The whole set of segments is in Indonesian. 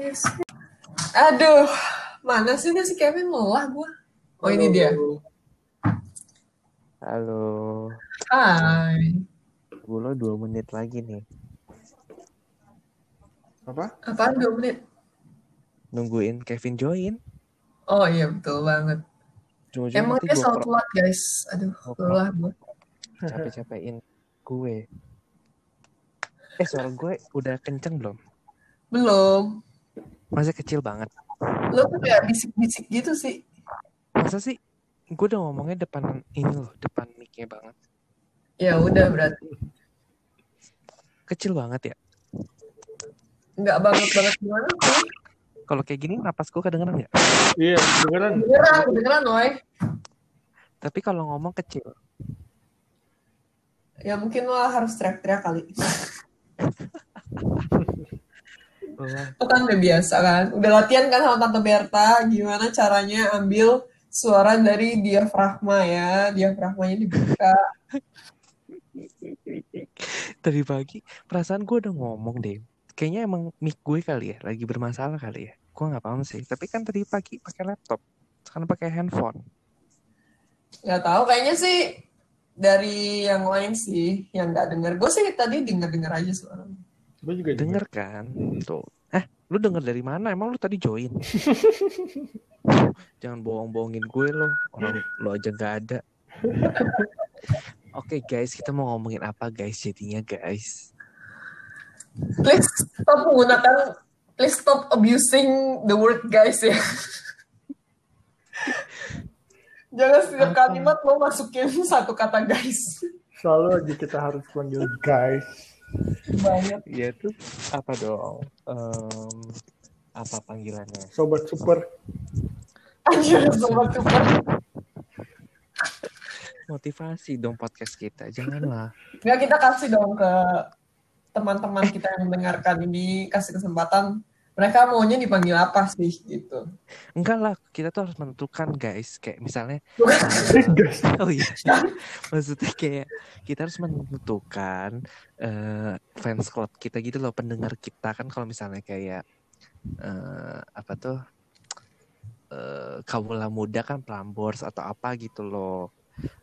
Yes. Aduh, mana sih nih si Kevin lelah gua. Oh ini dia. Halo. Hai. Gue dua menit lagi nih. Apa? Apaan dua menit? Nungguin Kevin join. Oh iya betul banget. Cuma Emang nanti dia selalu telat guys. Aduh, lelah gua. capek-capekin gue. Eh suara gue udah kenceng belum? Belum. Masih kecil banget. Lo tuh kayak bisik-bisik gitu sih. Masa sih? Gue udah ngomongnya depan ini loh, depan mic-nya banget. Ya udah berarti. Kecil banget ya. Nggak banget-banget gimana sih? Kalau kayak gini napas gue kedengeran nggak? Iya, beneran. Beneran, beneran loh. Tapi kalau ngomong kecil. Ya mungkin lo harus teriak-teriak kali. Lo kan udah biasa kan. Udah latihan kan sama Tante Berta. Gimana caranya ambil suara dari diafragma ya. Diafragmanya dibuka. Tadi pagi perasaan gue udah ngomong deh. Kayaknya emang mic gue kali ya, lagi bermasalah kali ya. Gue nggak paham sih. Tapi kan tadi pagi pakai laptop, sekarang pakai handphone. Gak tahu kayaknya sih dari yang lain sih yang nggak denger. Gue sih tadi denger-denger aja suaranya. Gue juga Denger kan? Tuh. Eh, lu denger dari mana? Emang lu tadi join? Jangan bohong-bohongin gue lo. Orang lo aja gak ada. Oke guys, kita mau ngomongin apa guys jadinya guys? Please stop menggunakan, please stop abusing the word guys ya. Jangan setiap kalimat lo masukin satu kata guys. Selalu aja kita harus panggil guys. Banyak. Ya tuh apa dong? Em, apa panggilannya? Sobat super. Anjir, sobat super. Motivasi dong podcast kita, janganlah. Nggak kita kasih dong ke teman-teman kita yang mendengarkan ini, kasih kesempatan. Mereka maunya dipanggil apa sih gitu. Enggak lah, kita tuh harus menentukan guys. Kayak misalnya, guys. oh iya, maksudnya kayak kita harus menentukan eh, fans club kita gitu loh, pendengar kita kan kalau misalnya kayak eh, apa tuh eh kaula muda kan Prambors atau apa gitu loh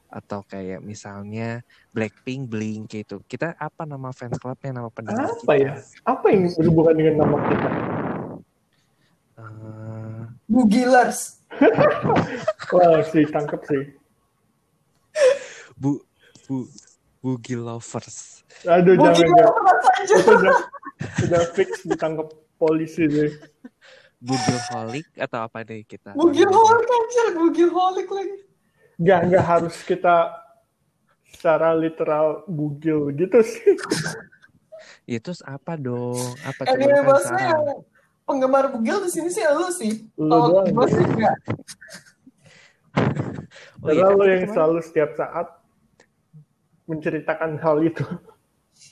atau kayak misalnya Blackpink, Blink gitu. Kita apa nama fans clubnya, nama pendengar Apa kita? ya? Apa yang berhubungan dengan nama kita? Eh, Bugilers. Wah, sih tangkep sih. bu, bu, Boogie Lovers. Aduh, jangan jangan. Bugilers aja. Itu udah, udah fix ditangkap polisi deh. Boogie Holic atau apa deh kita? Bugiholic anjir, bugiholic lagi. Nggak, nggak harus kita secara literal bugil gitu sih. Ya terus apa dong? Apa Eh, coba ini yang penggemar bugil di sini sih lu sih. Lu Kalau doang. gue sih enggak. Oh iya, Karena lo tapi yang kemarin- selalu setiap saat menceritakan hal itu.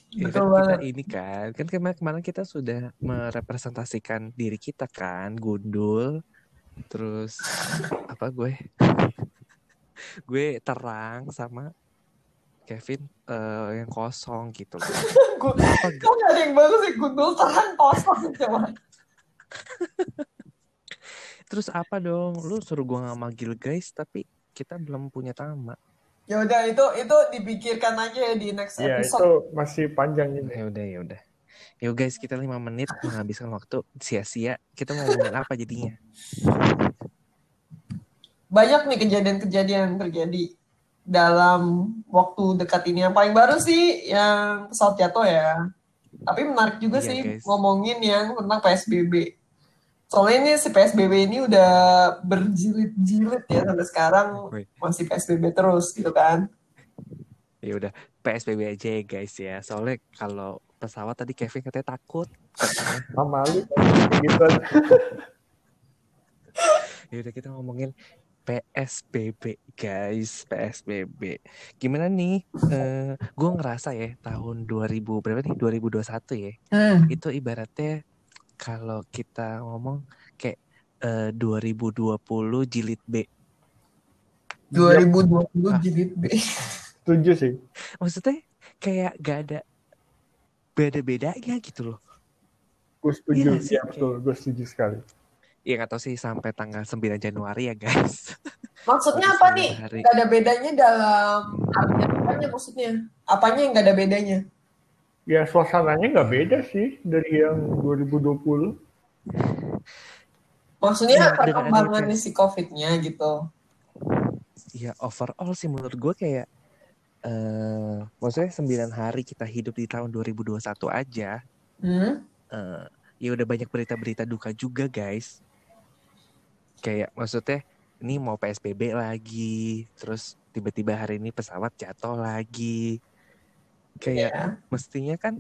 ya Betul kan kita ini kan, kan kemarin, kemarin kita sudah merepresentasikan diri kita kan, gundul, terus apa gue, gue terang sama Kevin eh, yang kosong gitu loh. Gue nggak ada yang bagus sih gundul terang kosong coba. Terus apa dong? Lu suruh gua nggak manggil guys, tapi kita belum punya nama. Ya udah itu itu dipikirkan aja ya di next Ya, episode. itu masih panjang ini. Ya udah, ya udah. Yo guys, kita lima menit menghabiskan waktu sia-sia. Kita mau ngomongin apa jadinya? Banyak nih kejadian-kejadian yang terjadi dalam waktu dekat ini. Yang paling baru sih yang pesawat jatuh ya. Tapi menarik juga Iya, sih guys. ngomongin yang tentang PSBB. Soalnya ini si PSBB ini udah berjilid-jilid ya sampai sekarang masih PSBB terus gitu kan. Ya udah, PSBB aja ya guys ya. Soalnya kalau pesawat tadi Kevin katanya takut. Sama lu gitu. Ya udah kita ngomongin PSBB guys, PSBB. Gimana nih? Eh, gue ngerasa ya tahun 2000 berapa nih? 2021 ya. Hmm. Itu ibaratnya kalau kita ngomong kayak eh, 2020 jilid B. 2020 Ah. jilid B. Setuju sih. Maksudnya kayak gak ada beda-bedanya gitu loh. gue setuju. Iya sih, Iya betul, gue setuju sekali. Iya nggak tahu sih sampai tanggal 9 Januari ya guys. Maksudnya apa nih? hari. Gak ada bedanya dalam artinya apanya maksudnya? Apanya yang gak ada bedanya? Ya suasananya nggak beda sih dari yang 2020. Maksudnya Iya, perkembangannya adanya- si COVID-nya gitu. Ya overall sih menurut gue kayak eh maksudnya 9 hari kita hidup di tahun 2021 aja Hmm? eh ya udah banyak berita-berita duka juga guys. Kayak maksudnya ini mau PSBB lagi, terus tiba-tiba hari ini pesawat jatuh lagi. Kayak Ya. mestinya kan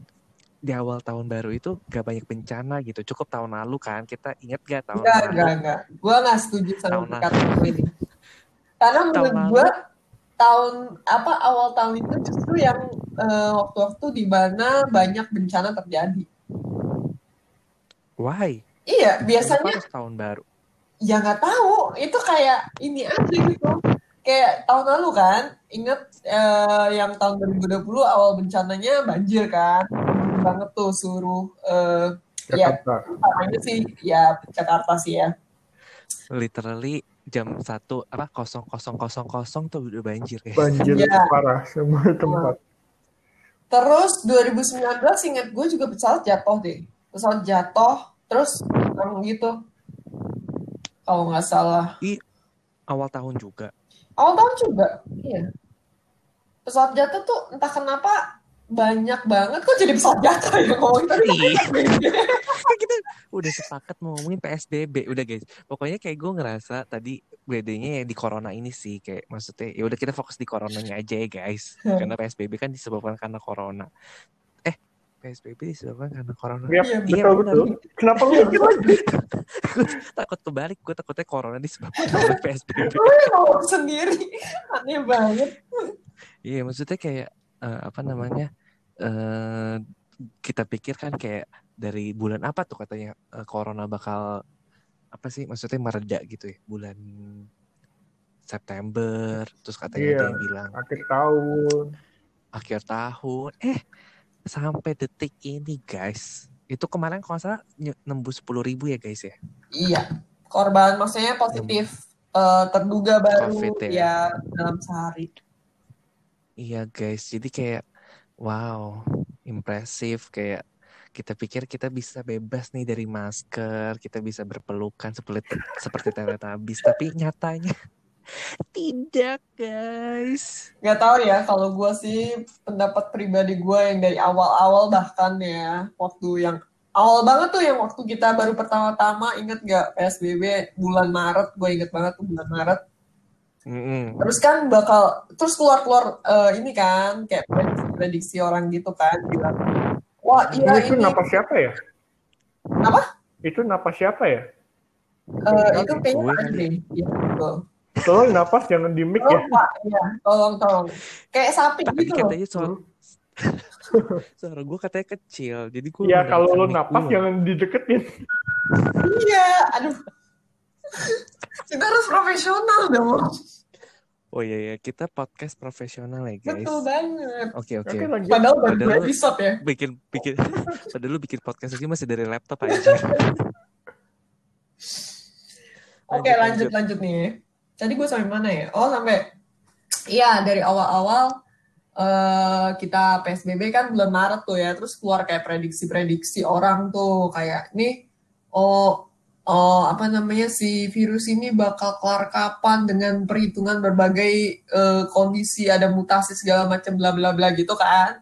di awal tahun baru itu gak banyak bencana gitu. Cukup tahun lalu kan kita ingat gak tahun Enggak, lalu? enggak, enggak. Gue gak setuju sama Tahun perkataan ini. Karena Tahun menurut gue tahun apa awal tahun itu justru yang eh, waktu-waktu di mana banyak bencana terjadi. Why? Iya, biasanya tahun baru? Ya nggak tahu. Itu kayak ini aja gitu. Kayak tahun lalu kan, inget eh, yang tahun 2020 awal bencananya banjir kan, banget tuh suruh eh, ya Jakarta. utamanya sih ya Jakarta sih ya. Literally jam satu apa kosong kosong kosong kosong tuh udah banjir ya. Banjir Iya. parah semua tempat. Terus 2019 ingat gue juga pesawat jatuh deh. Pesawat jatuh, terus orang gitu. Kalau nggak salah. Awal tahun juga. Awal tahun juga. Iya. Pesawat jatuh tuh entah kenapa banyak banget. Kok jadi pesawat jatuh ya ngomongin tadi? Iya. Kan kita udah sepakat mau ngomongin PSBB udah guys. Pokoknya kayak gue ngerasa tadi bedanya ya di corona ini sih kayak maksudnya ya udah kita fokus di coronanya aja ya guys. Karena PSBB kan disebabkan karena corona. PSBB disebabkan karena corona. Iya, Iya, betul benar. betul. Kenapa lu takut kebalik gue takutnya corona disebabkan oleh PSBB. Ngomong sendiri. Aneh banget. Iya maksudnya kayak eh, apa namanya eh kita pikir kan kayak dari bulan apa tuh katanya eh, corona bakal apa sih maksudnya mereda gitu ya bulan September terus katanya Iya. ada yang bilang akhir tahun? akhir tahun eh sampai detik ini guys itu kemarin kalau salah nembus sepuluh ribu ya guys ya Iya. Korban maksudnya positif eh, terduga baru Covid ya. ya dalam sehari. Iya guys, jadi kayak wow, impresif kayak kita pikir kita bisa bebas nih dari masker, kita bisa berpelukan seperti seperti Teletubbies, tapi nyatanya tidak guys. Gak tahu ya, kalau gue sih pendapat pribadi gue yang dari awal-awal bahkan ya, waktu yang awal banget tuh yang waktu kita baru pertama-tama inget gak PSBB bulan Maret, gue inget banget tuh bulan Maret. Mm-mm. Terus kan bakal, terus keluar-keluar eh, ini kan, kayak prediksi-prediksi orang gitu kan, bilang, wah iya itu ini, napas siapa ya? Apa? Itu napas siapa ya? eh, itu kayaknya deh. Iya, betul. Tolong napas jangan di mic ya. Pak, iya, tolong, tolong. Kayak sapi Tadi gitu loh. katanya suara suara gue katanya kecil, jadi gue Ya kalau lo napas gua. jangan dideketin. Iya, aduh. Kita harus profesional dong. Oh iya ya, kita podcast profesional ya guys. Betul banget. Oke oke. Oke lanjut. Padahal baru dua Padahal- episode ya. bikin bikin padahal lu bikin podcast aja masih dari laptop aja. Oke, lanjut, lanjut nih. Tadi gue sampai mana ya? Oh, sampai Iya, dari awal-awal eh kita PSBB kan bulan Maret tuh ya, terus keluar kayak prediksi-prediksi orang tuh kayak nih oh oh apa namanya si virus ini bakal kelar kapan dengan perhitungan berbagai eh, kondisi ada mutasi segala macam bla bla bla gitu kan.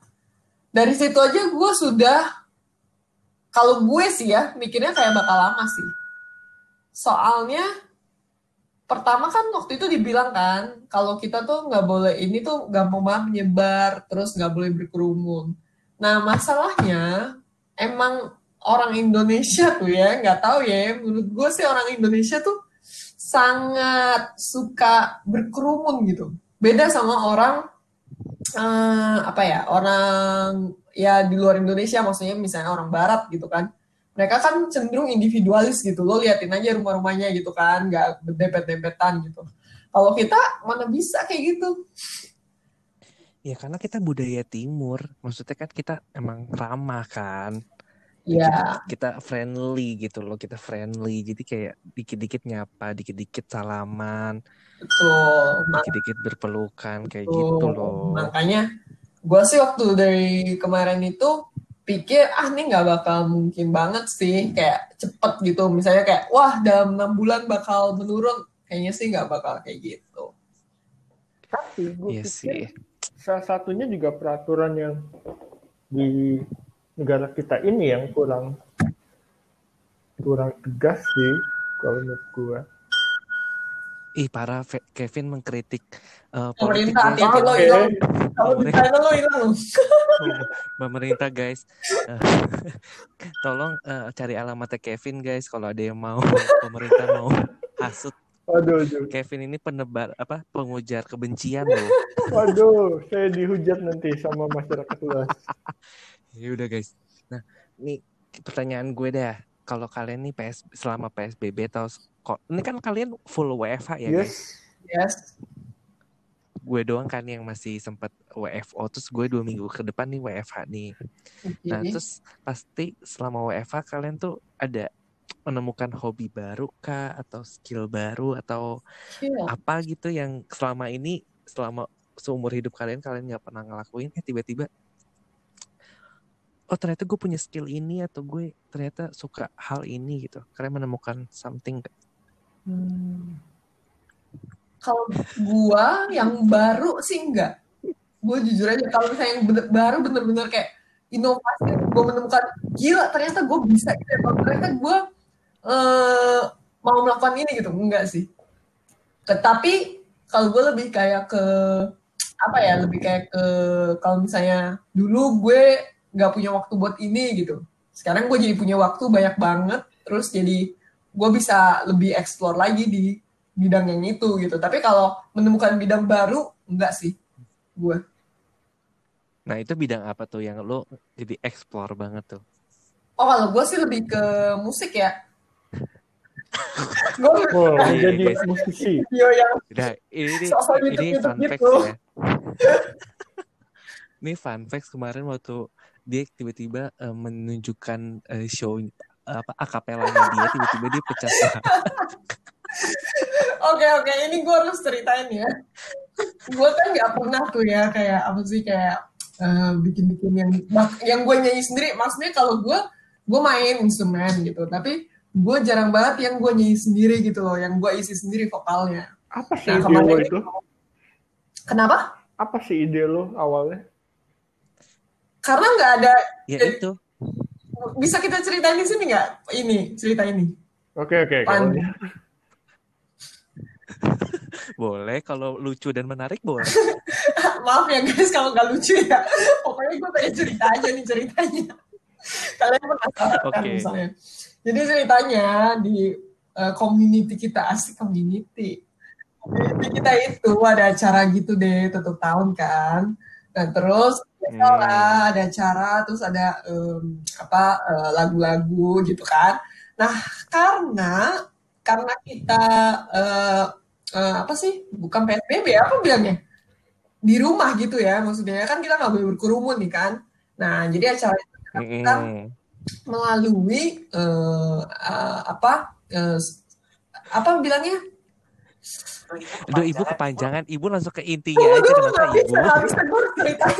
Dari situ aja gue sudah kalau gue sih ya mikirnya kayak bakal lama sih. Soalnya pertama kan waktu itu dibilang kan kalau kita tuh nggak boleh ini tuh nggak mau banget menyebar terus nggak boleh berkerumun. Nah masalahnya emang orang Indonesia tuh ya nggak tahu ya menurut gue sih orang Indonesia tuh sangat suka berkerumun gitu. Beda sama orang eh, apa ya orang ya di luar Indonesia maksudnya misalnya orang Barat gitu kan mereka kan cenderung individualis gitu. Lo liatin aja rumah-rumahnya gitu kan. Nggak berdempet-dempetan gitu. Kalau kita mana bisa kayak gitu? Ya karena kita budaya timur, maksudnya kan kita emang ramah kan. Iya. kita friendly gitu loh. Kita friendly. Jadi kayak dikit-dikit nyapa dikit-dikit salaman. Betul. dikit-dikit berpelukan kayak Betul. gitu loh. Makanya gue sih waktu dari kemarin itu pikir ah ini nggak bakal mungkin banget sih kayak cepet gitu. Misalnya kayak wah dalam enam bulan bakal menurun. Kayaknya sih nggak bakal kayak gitu. Tapi gue iya pikir sih. salah satunya juga peraturan yang di negara kita ini yang kurang kurang tegas sih kalau menurut gue. Ih para Kevin mengkritik eh, politik pemerintah hati-hati lo hilang. Sana lo hilang. Pemerintah guys. Eh, tolong eh, cari alamatnya Kevin guys kalau ada yang mau. Pemerintah mau hasut. Waduh, waduh, Kevin ini penebar apa pengujar kebencian loh. Waduh, saya dihujat nanti sama masyarakat luas. ya udah guys. Nah nih pertanyaan gue dah kalau kalian nih PS selama PSBB atau kok ini kan kalian full WFH ya guys? Yes, yes gue doang kan yang masih sempat WFO terus gue dua minggu ke depan nih WFH nih. Nah Oke. terus pasti selama WFH kalian tuh ada menemukan hobi baru kah? Atau skill baru? Atau Iya. apa gitu yang selama ini selama seumur hidup kalian kalian nggak pernah ngelakuin? Eh tiba-tiba oh ternyata gue punya skill ini atau gue ternyata suka hal ini gitu kalian menemukan something? Hmm. Kalau gua yang baru sih enggak. Gue jujur aja kalau misalnya yang bener- baru bener-bener kayak inovasi, gue menemukan gila ternyata gue bisa gitu. ya. Ternyata gue eh, mau melakukan ini gitu, enggak sih. Tetapi kalau gue lebih kayak ke apa ya, lebih kayak ke kalau misalnya dulu gue nggak punya waktu buat ini gitu. Sekarang gue jadi punya waktu banyak banget, terus jadi gue bisa lebih explore lagi di bidang yang itu gitu. Tapi kalau menemukan bidang baru, enggak sih gue. nah itu bidang apa tuh yang lo jadi explore banget tuh Oh kalau gue sih lebih ke musik ya. gue Iya, jadi musisi. video yang Udah, ini ini YouTube-YouTube fun facts gitu. ya. ini fun facts kemarin waktu dia tiba-tiba eh, menunjukkan eh, show apa akapelanya dia tiba-tiba dia pecah. Oke oke, ini gue harus ceritain ya. Gue kan nggak pernah tuh ya kayak apa sih kayak eh, bikin-bikin yang yang gue nyanyi sendiri. Maksudnya kalau gue gue main instrumen gitu, tapi gue jarang banget yang gue nyanyi sendiri gitu loh, yang gue isi sendiri vokalnya. Apa sih Nah, ide lo itu? Kenapa? Apa sih ide lo awalnya? Karena nggak ada. ya itu Bisa kita ceritain di sini nggak? Ini cerita ini. Oke oke. Pan- kalau- boleh kalau lucu dan menarik boleh Maaf ya guys kalau nggak lucu ya. Pokoknya gue pengen cerita aja nih ceritanya. Kalian penasaran kan Oke. misalnya. Jadi ceritanya di eh, community kita asik community. Community kita itu ada acara gitu deh tutup tahun kan. Nah terus biasa Hmm. ada acara terus ada em, apa eh, lagu-lagu gitu kan. Nah karena karena kita eh, eh, apa sih bukan PSBB ya apa bilangnya di rumah gitu ya maksudnya kan kita nggak boleh berkerumun nih kan nah jadi acara itu Mm-mm. melalui eh, eh, apa eh, apa bilangnya Aduh ibu kepanjangan ibu. Langsung ke intinya aja kenapa ibu.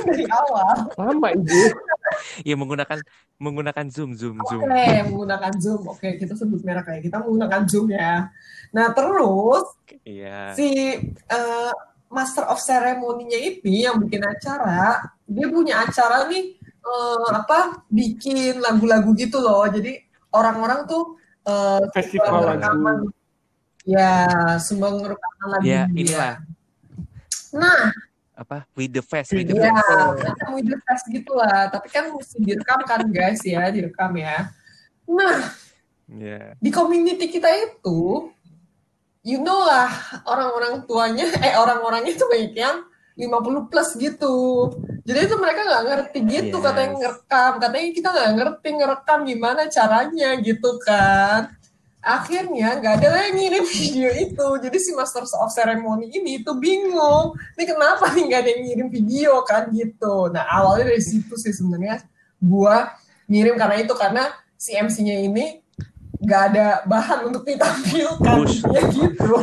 dari awal. Lama ibu. ya menggunakan menggunakan zoom zoom zoom. Oke menggunakan zoom. Oke kita sebut merek kayak kita menggunakan zoom ya. Nah terus iya. si eh, master of ceremony-nya ini yang bikin acara, dia punya acara nih eh, apa bikin lagu-lagu gitu loh. Jadi orang-orang tuh eh, Festival rekaman. Ya, sumbang rekaman lagu ya dia. inilah Nah, apa with the fest with the ya, fest with the fest gitu lah. Tapi kan mesti direkam kan guys ya, direkam ya. Nah, ya di community kita itu, you know lah orang-orang tuanya, eh orang-orangnya itu banyak yang 50 plus gitu. Jadi itu mereka nggak ngerti gitu Yes. katanya ngerekam, katanya kita nggak ngerti ngerekam gimana caranya gitu kan. Akhirnya nggak ada lagi yang ngirim video itu. Jadi si Master of Ceremony ini itu bingung. Ini kenapa nih nggak ada yang ngirim video kan gitu. Nah awalnya dari situ sih sebenarnya gua ngirim karena itu karena si MC-nya ini nggak ada bahan untuk ditampilkan Bush. ya gitu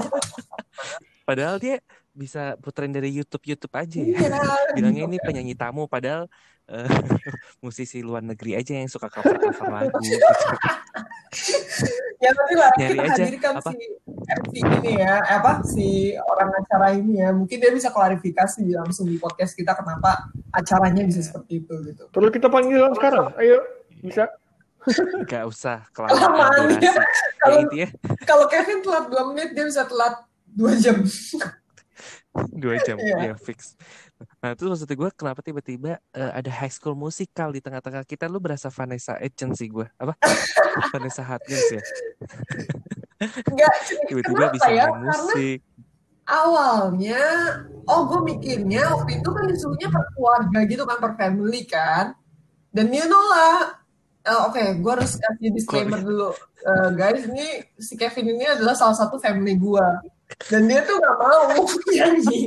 Padahal dia bisa puterin dari YouTube YouTube aja ya. Iya, Bilangnya gitu. ini penyanyi tamu padahal eh, musisi luar negeri aja yang suka cover cover lagu. gitu. ya nanti lah Nyari kita aja, hadirkan apa? si MC ini ya eh, apa si orang acara ini ya mungkin dia bisa klarifikasi langsung di podcast kita kenapa acaranya bisa seperti itu gitu Perlu kita panggilan sekarang. Ayo, bisa. Gak usah Kelamaan ya. Ya, Kalau- intinya kalau Kevin telat dua menit dia bisa telat dua jam dua jam Iya. ya fix. Nah terus maksud gue kenapa tiba-tiba eh, ada high school musical di tengah-tengah kita? Lu berasa Vanessa Hudgens sih gue apa? Vanessa Hudgens ya? Enggak tiba-tiba bisa ya? main Karena- musik. awalnya oh gue mikirnya waktu itu kan disuruhnya per keluarga gitu kan per family kan. Dan you know lah eh, oke gue harus kasih disclaimer dulu. Eh, guys ini si Kevin ini adalah salah satu family gue dan dia tuh gak mau. Nyanyi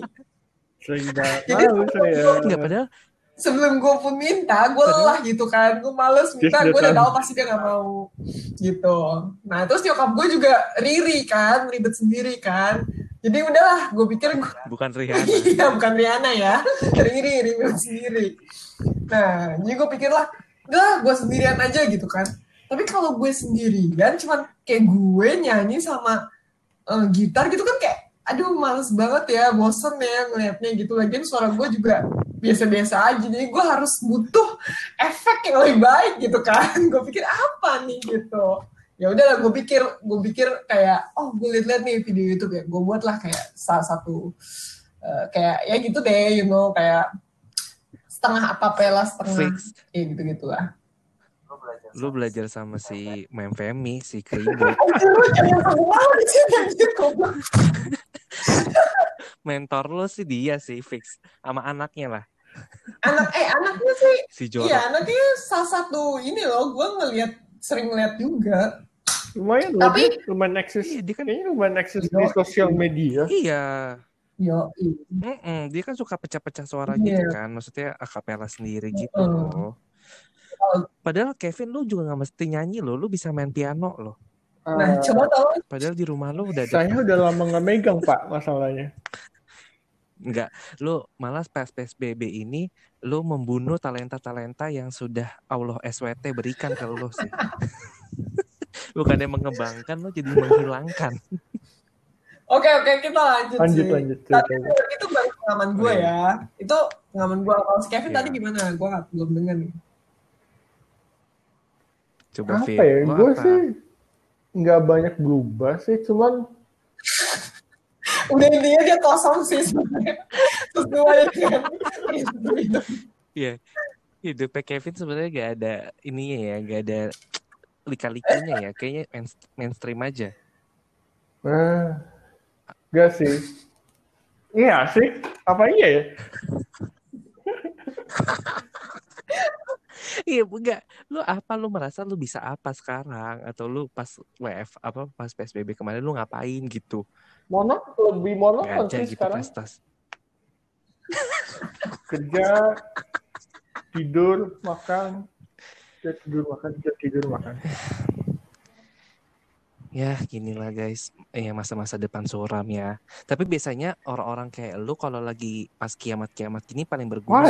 Jadi- malu saya. Enggak padahal sebelum gue pun minta gue lelah gitu kan gue males minta gue udah tahu pasti dia gak mau gitu nah terus nyokap gue juga riri kan ribet sendiri kan jadi udahlah gue pikir gue bukan Rihanna. Iya, bukan Rihanna ya. Riri, Riri sendiri. Nah, jadi gue pikir lah, udah gue sendirian aja gitu kan. Tapi kalau gue sendirian, cuman kayak gue nyanyi sama eh, gitar gitu kan kayak, aduh males banget ya, bosen ya ngeliatnya gitu. Lagian suara gue juga biasa-biasa aja. Jadi gue harus butuh efek yang lebih baik gitu kan. gue pikir apa nih gitu. Ya udahlah, gue pikir, gue pikir kayak, oh gue liat-liat nih video YouTube ya. Gue buatlah kayak salah satu eh, kayak ya gitu deh, you know, kayak setengah apa pela setengah, Fix. ya gitu gitulah. Lu belajar sama si Mem Femi, si goblok. Mentor lu sih dia sih fix sama anaknya lah, Anak eh anaknya sih, si Jorok. iya anaknya salah satu ini loh, gue ngeliat sering ngeliat juga. Lumayan loh, Tapi- dia lumayan eksis. Iya, dia kan Kayaknya lumayan eksis di Yo. sosial media. Iya. Yo, iya. Mm-mm, dia kan suka pecah-pecah suara Iya. gitu kan, maksudnya akapela sendiri gitu Mm. loh. Padahal Kevin lu juga nggak mesti nyanyi loh, lu bisa main piano loh. Nah, Ah, coba tolong Padahal di rumah lu udah ada saya udah lama nggak megang pak masalahnya. Enggak, lu malah pas PSBB ini lu membunuh talenta-talenta yang sudah Allah SWT berikan ke lu sih. Bukannya mengembangkan lu jadi menghilangkan. Oke oke kita lanjut, Lanjut sih. lanjut. Tapi ceritanya. itu baru pengalaman gue Oh, iya. ya. Itu pengalaman gue. Kalau si Kevin Iya. tadi gimana? Gue belum dengar nih. Coba Apa Fit, ya? Gue sih nggak banyak berubah sih, cuman Udah intinya dia kosong sih sebenarnya. Terus gue kan. Iya. Hidupnya Kevin sebenarnya gak ada ininya ya, gak ada lika-likunya ya. Kayaknya main- mainstream aja. Nah, enggak sih. Iya sih. Apa iya ya? Iya, enggak. Lu apa lu merasa lu bisa apa sekarang atau lu pas WF apa pas PSBB kemarin lu ngapain gitu? Mono lebih monoton Gak aja sih gitu sekarang. prestasi. Kerja, tidur, makan, kerja tidur makan, kerja tidur makan. Ya, gini lah guys. Ya masa-masa depan suram ya. Tapi biasanya orang-orang kayak lu kalau lagi pas kiamat-kiamat gini paling berguna.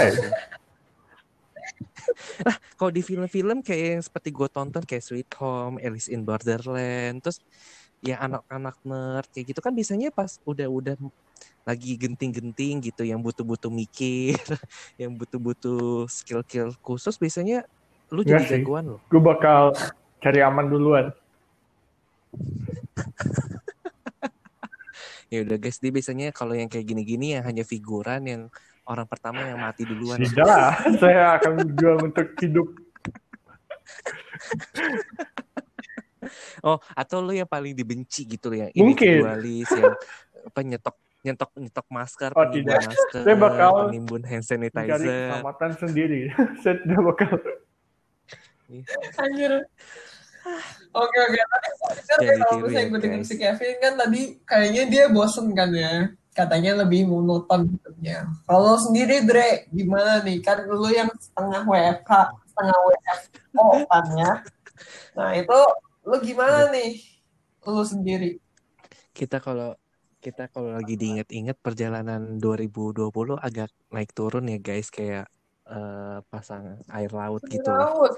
Lah, kalau di film-film kayak yang seperti gue tonton kayak Sweet Home, Alice in Borderland, terus ya anak-anak nerd kayak gitu kan biasanya pas udah-udah lagi genting-genting gitu yang butuh-butuh mikir, yang butuh-butuh skill-skill khusus biasanya lu Iya jadi sih. jagoan loh. Gue bakal cari aman duluan. Ya udah guys, dia biasanya kalau yang kayak gini-gini yang hanya figuran yang orang pertama yang mati duluan. Sudah, saya akan berjuang untuk hidup. Oh, atau lu yang paling dibenci gitu yang Mungkin. individualis, yang apa nyetok nyetok masker, Oh, tidak. masker, Saya bakal penimbun hand Mencari sanitizer. keselamatan sendiri. saya tidak bakal. Anjir. Oke oke. Tadi Jangan kalau misalnya ya, gue dengar guys. si Kevin kan tadi kayaknya dia bosen kan ya. Katanya lebih monoton hidupnya. Kalau sendiri Dre gimana nih? Kan lu yang setengah WFH setengah WFO kan ya. Nah itu lu gimana nih? Lu sendiri? Kita kalau kita kalau lagi diinget-inget perjalanan 2020 agak naik turun ya guys kayak uh, pasang air laut gitu Laut.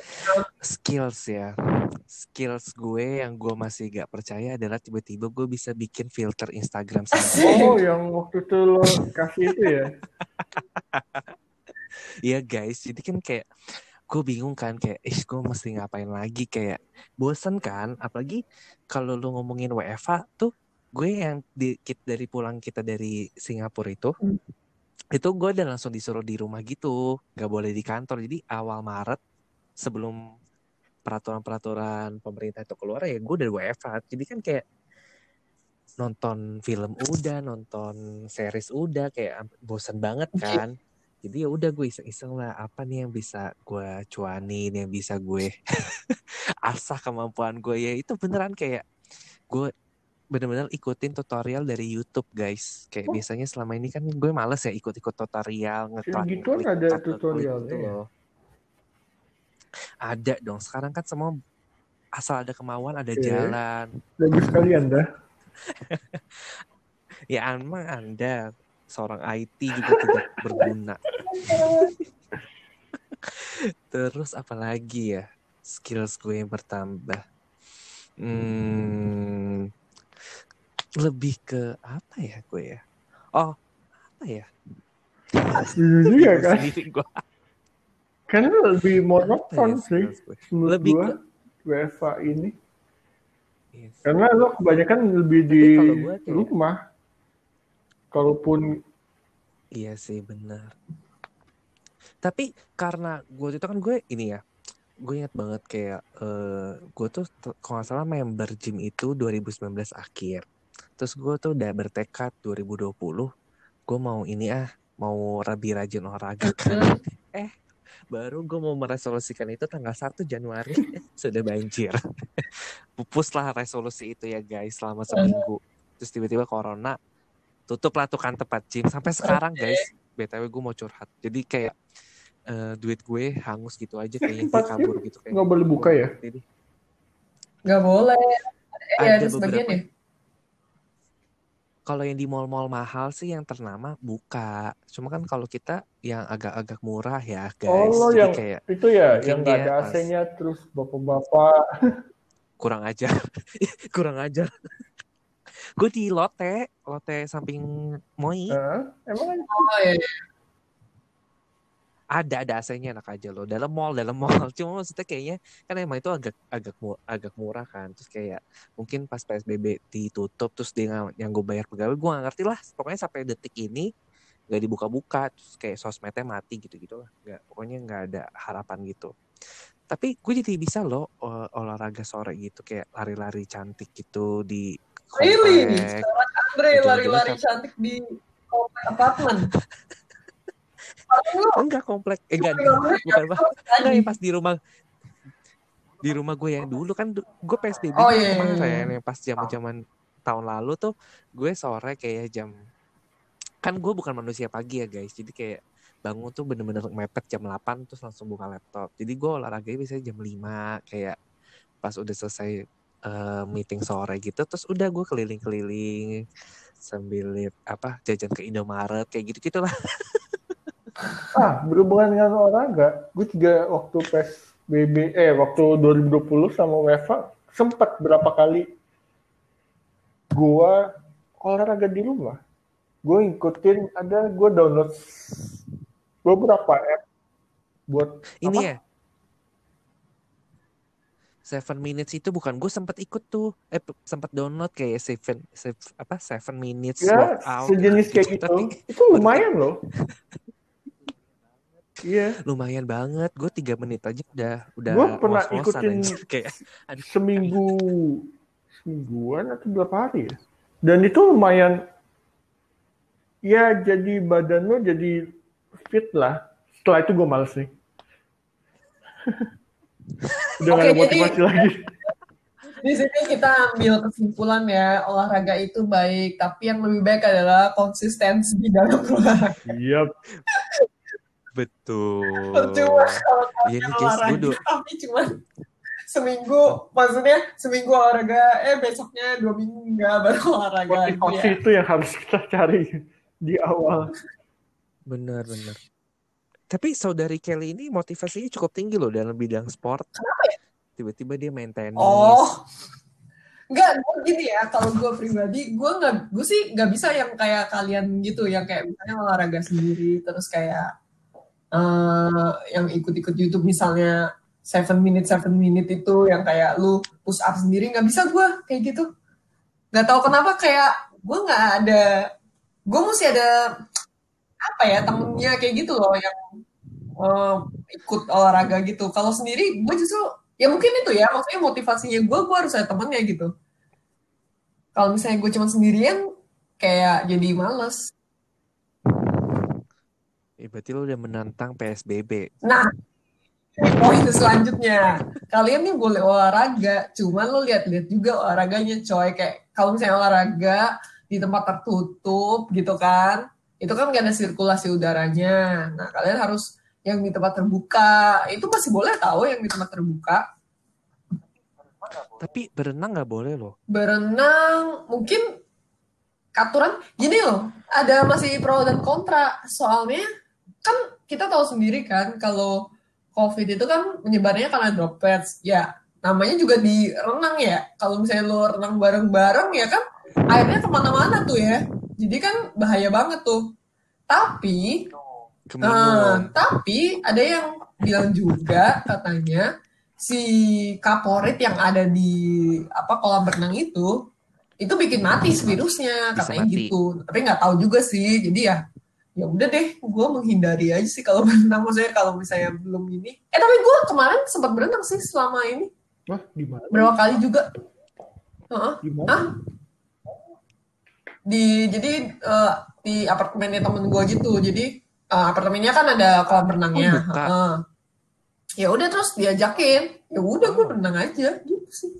skills ya. Skills gue yang gue masih gak percaya adalah tiba-tiba gue bisa bikin filter Instagram sendiri Oh, yang waktu itu lo kasih itu ya? Iya guys, jadi kan kayak gue bingung kan kayak, eh gue mesti ngapain lagi? Kayak bosen kan, apalagi kalau lu ngomongin WFA tuh gue yang di, dari pulang kita dari Singapura itu, Hmm. Itu gue udah langsung disuruh di rumah gitu, nggak boleh di kantor. Jadi awal Maret sebelum peraturan-peraturan pemerintah itu keluar ya gue udah WFA. Jadi kan kayak nonton film udah, nonton series udah, kayak bosan banget kan. Jadi ya udah gue iseng-iseng lah apa nih yang bisa gue cuanin, yang bisa gue asah kemampuan gue ya itu beneran kayak gue bener-bener ikutin tutorial dari YouTube guys. Kayak Oh. biasanya selama ini kan gue males ya ikut-ikut tutorial, ngeklik ada cut, ngeklik tutorialnya gitu ya? loh. Ada dong. Sekarang kan semua asal ada kemauan ada Oke. jalan. Bagus sekalian dah. Ya emang Anda seorang IT juga tidak berguna. Terus apalagi ya skills gue yang bertambah. Hmm, lebih ke apa ya gue ya? Oh, apa ya? Setuju juga kan? gue. Karena lebih ya monoton sih gue? menurut Lebih gua ke WFA ini. Yes. Karena lo kebanyakan lebih di gua kayak- rumah. Kalaupun Iya sih benar. Tapi karena gue itu kan gue ini ya, gue ingat banget kayak eh gue tuh kalau nggak salah member gym itu 2019 akhir. Terus gue tuh udah bertekad 2020, gue mau ini ah, mau lebih rajin olahraga kan. eh baru gue mau meresolusikan itu tanggal 1 Januari eh, sudah banjir. Pupuslah resolusi itu ya guys selama seminggu. Terus tiba-tiba corona tutup lah tuh kan tempat gym sampai sekarang guys btw gue mau curhat jadi kayak eh, duit gue hangus gitu aja kayaknya tempat dia kabur gitu kayak nggak boleh buka ya? Jadi, Nggak boleh. Ya, Ada ada sebagian beberapa. ya. Kalau yang di mall-mall mahal sih yang ternama buka cuma kan kalau kita yang agak-agak murah ya guys Oh, lo jadi yang kayak itu ya, yang nggak dia ada pas- AC-nya terus bapak-bapak. kurang ajar kurang ajar gue di lote lote samping moi Hah? emang Oh, iya. Ada ada AC-nya enak aja loh dalam mall dalam mall. Cuma maksudnya kayaknya kan emang itu agak agak mu- agak murah kan. Terus kayak mungkin pas PSBB ditutup terus dia yang gue bayar pegawai gue gak ngerti lah. Pokoknya sampai detik ini nggak dibuka-buka. Terus kayak sosmednya mati gitu gitu lah nggak pokoknya nggak ada harapan gitu. Tapi gue jadi bisa loh ol- olahraga sore gitu. Kayak lari-lari cantik gitu di Really? Andre lari-lari kan- cantik di komplek apartemen. Enggak komplek. Eh, enggak bukan bah. Enggak yang pas di rumah. Di rumah gue yang dulu kan gue PSBB Oh, iya, iya, kemarin. iya. yang pas zaman zaman tahun lalu tuh gue sore kayak jam kan gue bukan manusia pagi ya guys. Jadi kayak bangun tuh bener-bener mepet jam 8 terus langsung buka laptop. Jadi gue olahraganya biasanya jam 5 kayak pas udah selesai eh, meeting sore gitu terus udah gue keliling-keliling sambil lihat apa jajan ke Indomaret kayak gitu gitulah Ah, berhubungan dengan olahraga, gue juga waktu PSBB, eh waktu 2020 sama UEFA sempat berapa kali gue olahraga di rumah. Gue ngikutin, ada gue download beberapa app buat ini apa? ya Seven minutes itu bukan gue sempat ikut tuh eh sempat download kayak seven, sev- apa seven minutes ya workout sejenis kayak gitu. Tapi Itu lumayan loh. Iya, lumayan banget. Gue tiga menit aja udah udah Gua pernah ikutin kayak seminggu semingguan atau berapa hari ya? Dan itu lumayan ya jadi badan lo jadi fit lah. Setelah itu gue males nih. Udah Oke, gak ada jadi- motivasi lagi. Di sini kita ambil kesimpulan ya, olahraga itu baik, tapi yang lebih baik adalah konsistensi dalam olahraga. Yap. Betul. Percuma kalau guys, gue olahraga tapi cuma seminggu maksudnya seminggu olahraga eh besoknya dua minggu enggak baru olahraga gitu Motivasi ya. itu yang harus kita cari di awal. bener bener. Tapi saudari Kelly ini motivasinya cukup tinggi loh dalam bidang sport. Kenapa ya? Tiba-tiba dia main tenis. Oh, Enggak, gue gini ya, kalau gue pribadi, gue nggak, gue sih nggak bisa yang kayak kalian gitu, yang kayak misalnya olahraga sendiri, terus kayak eh yang ikut-ikut YouTube misalnya seven minute seven minute itu, yang kayak lu push up sendiri, nggak bisa gue kayak gitu. Nggak tahu kenapa kayak gue nggak ada, gue mesti ada apa ya temennya kayak gitu loh yang eh, ikut olahraga gitu. Kalau sendiri, gue justru ya mungkin itu ya maksudnya motivasinya gue gue harus ada temennya gitu kalau misalnya gue cuma sendirian kayak jadi males Ya, berarti lo udah menantang PSBB. nah poin selanjutnya. Kalian nih boleh olahraga cuman lo lihat-lihat juga olahraganya coy. Kayak kalau misalnya olahraga di tempat tertutup gitu kan itu kan gak ada sirkulasi udaranya. Nah kalian harus yang di tempat terbuka. Itu masih boleh tahu yang di tempat terbuka? Tapi berenang nggak boleh loh. berenang mungkin aturan gini loh. Ada masih pro dan kontra. Soalnya kan kita tahu sendiri kan kalau covid itu kan menyebarnya karena droplets ya namanya juga di renang ya kalau misalnya lo renang bareng-bareng ya kan airnya ke mana-mana tuh ya jadi kan bahaya banget tuh tapi. Nah, tapi ada yang bilang juga katanya si kaporit yang ada di apa kolam renang itu itu bikin mati virusnya Bisa katanya mati. gitu. Tapi nggak tahu juga sih. Jadi ya ya udah deh, gue menghindari aja sih kalau berenang. Maksudnya kalau misalnya belum ini. Eh tapi gue kemarin sempat berenang sih selama ini Wah, di mana? berapa kali juga. Heeh. Di mana? Di jadi eh, di apartemennya temen gue gitu jadi eh, apartemennya kan ada kolam renangnya Oh. Heeh. ya udah terus diajakin ya udah gue renang aja gitu sih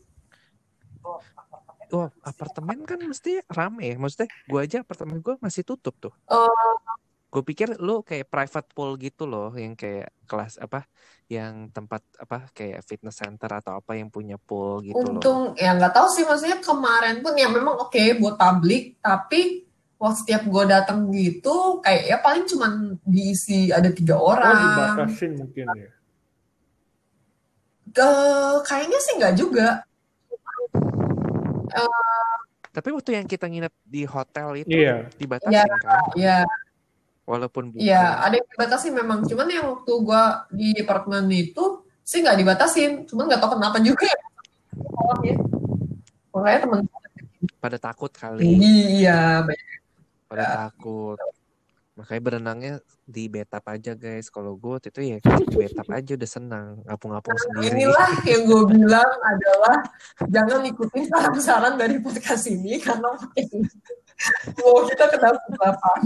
Wah, apartemen kan mesti rame ya. Maksudnya gue aja apartemen gue masih tutup tuh. Eh, Gue pikir lu kayak private pool gitu loh, yang kayak kelas apa, yang tempat apa kayak fitness center atau apa yang punya pool gitu loh. untung ya nggak tahu sih maksudnya kemarin pun ya memang oke buat publik tapi waktu setiap gue datang gitu kayak ya paling cuman diisi ada tiga Oh, orang dibatasin mungkin ya. Eh, kayaknya sih nggak juga Tapi waktu yang kita nginep di hotel itu Iya. dibatasin Iya. kan, ya walaupun bukan. Iya, ada yang dibatasi memang. Cuman yang waktu gua di apartemen itu sih nggak dibatasin. Cuman nggak tahu kenapa juga ya. Makanya temen Pada takut kali, iya, banyak. pada takut. Makanya berenangnya di betap aja guys. Kalau gue waktu itu ya di betap aja udah senang, ngapung-ngapung sendiri. Inilah yang gue bilang adalah jangan ikutin saran-saran dari podcast ini karena mau kita kena kebelapan.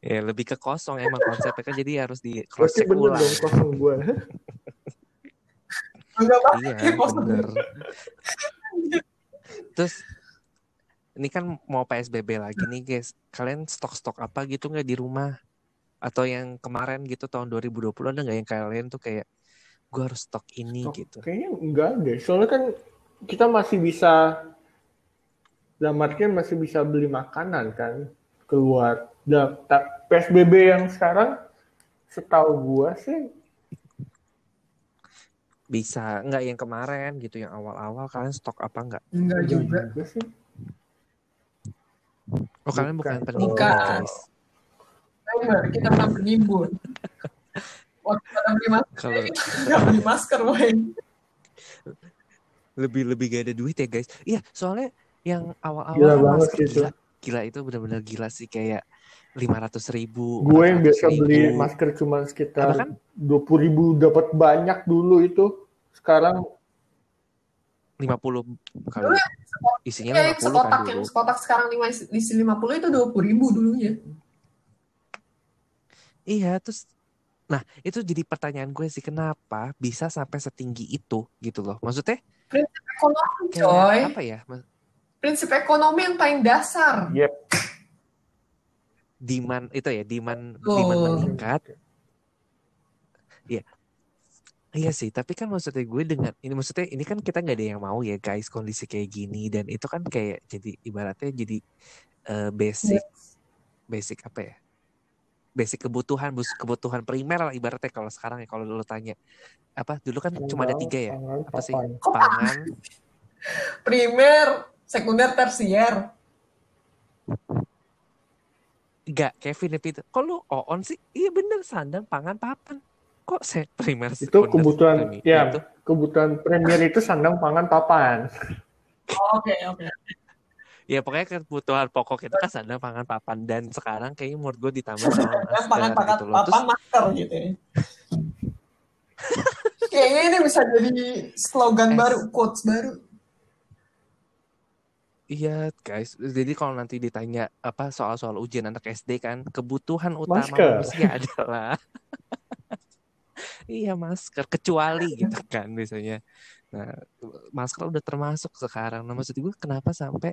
Ya lebih ke kosong emang konsepnya kan jadi harus di cross check bener ulang. dong kosong gue. Enggak apa Iya bener. Terus ini kan mau PSBB lagi nih guys. Kalian stok-stok apa gitu nggak di rumah? Atau yang kemarin gitu tahun 2020 ada nggak yang kalian tuh kayak gue harus stok ini Stok gitu. Kayaknya enggak deh. Soalnya kan kita masih bisa dalam artian masih bisa beli makanan kan keluar. Dan PSBB yang sekarang setahu gua sih Bisa nggak yang kemarin gitu yang awal-awal kalian stok apa nggak? Enggak juga. sih. Oh kalian bukan Bukan. penimbun Bukan. guys. Kita pernah bernimbun. Waktu kita beli masker, Kalau nggak beli masker, woy. lebih lebih gak ada duit ya guys. Iya soalnya yang awal-awal Gila kan banget masker gila, gila itu benar-benar gila sih kayak lima ratus ribu. Gue yang 400.000. biasa beli masker cuma sekitar kan dua puluh ribu dapat banyak dulu itu. Sekarang 50 kali Dulu isinya Kayak 50 kan sekotak yang dulu. sekotak sekarang lima isi 50 itu 20 ribu dulunya. Iya, terus nah, itu jadi pertanyaan gue sih kenapa bisa sampai setinggi itu gitu loh. Maksudnya Ekonomi kayak coy. apa ya? Mas- Prinsip ekonomi yang paling dasar. Yep. demand itu ya demand Oh. demand meningkat. Iya. Sih, tapi kan maksudnya gue dengan ini maksudnya ini kan kita nggak ada yang mau ya guys kondisi kayak gini. Dan itu kan kayak jadi ibaratnya jadi eh, basic basic apa ya? Basic kebutuhan bus kebutuhan primer lah ibaratnya kalau sekarang ya kalau lu tanya. Apa dulu kan cuma ada tiga ya? Tangan, apa sih? Pangan. Primer, sekunder, tersier. enggak Kevin ya Peter kok lu on sih iya bener sandang pangan papan kok saya primer Itu kebutuhan, premi- ya, itu kebutuhan premier itu sandang, pangan, papan. Oke, oke. ya pokoknya kebutuhan pokok itu kan sandang pangan papan dan sekarang kayaknya menurut gue ditambah sama pangan pakan gitu loh terus papan masker gitu ya. Kayaknya ini bisa jadi slogan Es. baru, quotes baru. Iya guys, jadi kalau nanti ditanya apa soal-soal ujian anak SD kan, kebutuhan utama Masker. manusia adalah iya masker, kecuali gitu kan biasanya. Nah, masker udah termasuk sekarang. Nah, maksud gue kenapa sampai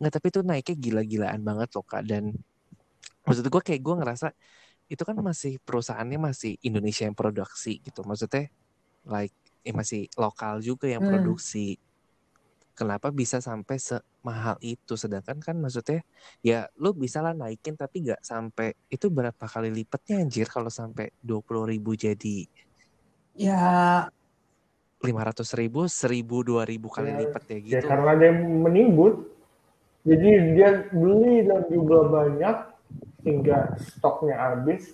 nggak tapi itu naiknya gila-gilaan banget loh kak. Dan maksud gue kayak gue ngerasa itu kan masih perusahaannya masih Indonesia yang produksi gitu. Maksudnya like eh, masih lokal juga yang Hmm. produksi. Kenapa bisa sampai semahal itu? Sedangkan kan maksudnya ya lu bisa lah naikin tapi nggak sampai itu berapa kali lipatnya anjir kalau sampai 20.000 ribu jadi Ya, 500 ribu, 1000, 2000 kali Ya, lipat ya Ya gitu. karena ada yang menimbun. Jadi dia beli dalam jumlah banyak sehingga stoknya habis.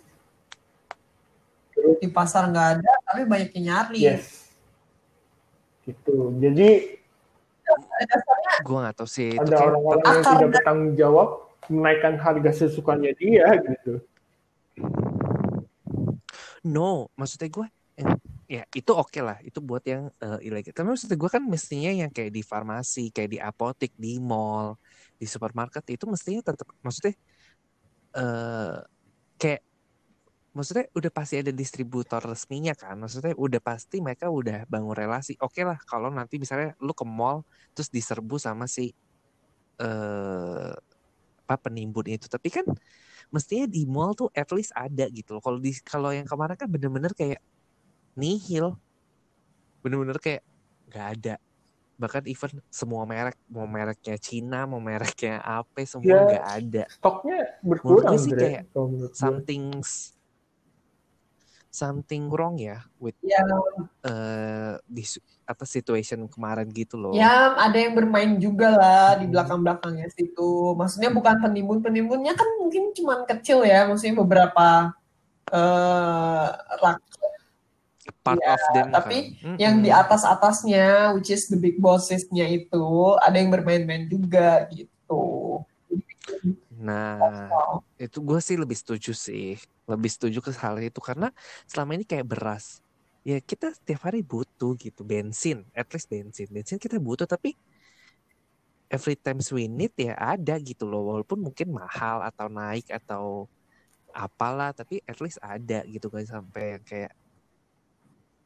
Terus di pasar nggak ada, tapi banyak yang nyari. yes. Gitu. Jadi Dasarnya Gue nggak tahu sih itu ada orang-orang yang tidak bertanggung jawab menaikkan harga sesukanya dia gitu. no, maksudnya gue ya itu oke lah, itu buat yang eh, ilegal. Tapi maksudnya gue kan mestinya yang kayak di farmasi, kayak di apotek, di mall, di supermarket itu mestinya tetap maksudnya eh kayak maksudnya udah pasti ada distributor resminya kan? Maksudnya udah pasti mereka udah bangun relasi. Oke lah kalau nanti misalnya lu ke mall terus diserbu sama si eh apa penimbun itu. Tapi kan mestinya di mall tuh at least ada gitu loh. Kalau di kalau yang kemarin kan bener-bener kayak nihil. Bener-bener kayak nggak ada. Bahkan even semua merek mau mereknya Cina mau mereknya apa semua Ya, nggak ada. Stoknya berkurang gue sih kayak something something wrong ya with ya, eh di apa situation kemarin gitu loh. ya ada yang bermain juga lah di belakang-belakangnya situ. Maksudnya bukan penimbun-penimbunnya kan mungkin cuman kecil ya, maksudnya beberapa eh rak Part ya, of them tapi kan. yang di Mm-mm. atas-atasnya, which is the big bossesnya itu, ada yang bermain-main juga gitu. Nah, itu gue sih lebih setuju sih, lebih setuju ke hal itu karena selama ini kayak beras, ya kita setiap hari butuh gitu bensin, at least bensin, bensin kita butuh tapi every time we need ya ada gitu loh, walaupun mungkin mahal atau naik atau apalah, tapi at least ada gitu kan sampai yang kayak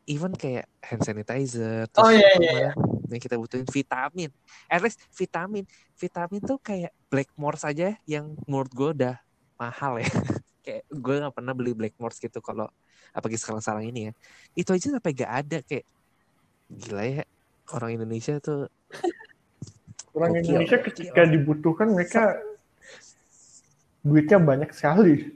even kayak hand sanitizer, terus Oh, iya, apa iya, yang kita butuhin vitamin, at least vitamin, vitamin tuh kayak Blackmores aja yang menurut gue udah mahal ya. kayak gue nggak pernah beli Blackmores gitu kalau apalagi sekarang-sekarang ini ya. Itu aja sampai gak ada kayak gila ya orang Indonesia tuh Orang Gokil, Indonesia gokil. ketika dibutuhkan mereka duitnya banyak sekali.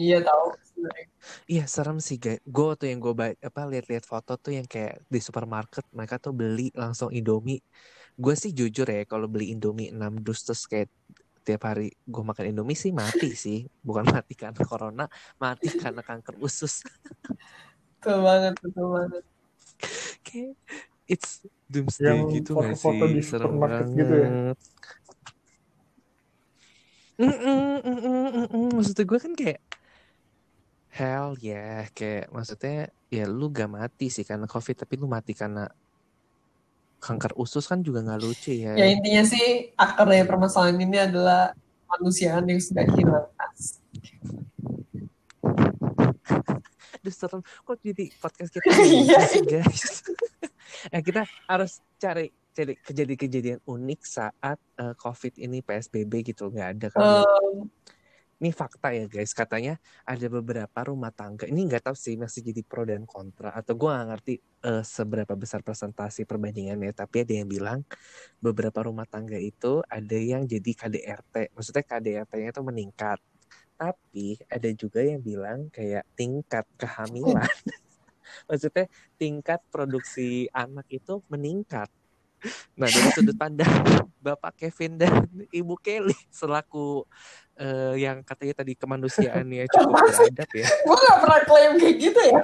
Iya tahu. Sebenarnya. Iya serem sih guys. Gue tuh yang gue apa lihat-lihat foto tuh yang kayak di supermarket mereka tuh beli langsung Indomie. Gue sih jujur ya kalau beli Indomie 6 dus terus kayak tiap hari gue makan Indomie sih mati sih. Bukan mati karena corona, mati karena kanker usus. Betul banget, betul banget. kayak it's doomsday Yang gitu gak sih? foto-foto di Serem supermarket banget. gitu ya? Mm-mm, mm-mm, mm-mm. Maksud gue kan kayak hell ya kayak maksudnya ya lu gak mati sih karena covid tapi lu mati karena kanker usus kan juga nggak lucu ya. Ya intinya sih akar dari permasalahan ini adalah manusiaan yang sudah hilang. Aduh serem kok jadi podcast kita gini Iya. guys. eh kita harus cari cari kejadian-kejadian unik saat eh, covid ini PSBB gitu nggak ada kan? Em, ini fakta ya guys. Katanya ada beberapa rumah tangga. Ini nggak tahu sih masih jadi pro dan kontra atau gue nggak ngerti uh, seberapa besar presentasi perbandingannya. Tapi ada yang bilang beberapa rumah tangga itu ada yang jadi KDRT maksudnya KDRT-nya itu meningkat. Tapi ada juga yang bilang kayak tingkat kehamilan. Maksudnya tingkat produksi anak itu meningkat Nah dari sudut pandang Bapak Kevin dan Ibu Kelly selaku uh, yang katanya tadi kemanusiaannya cukup beradab ya. Gue gak pernah klaim kayak gitu ya.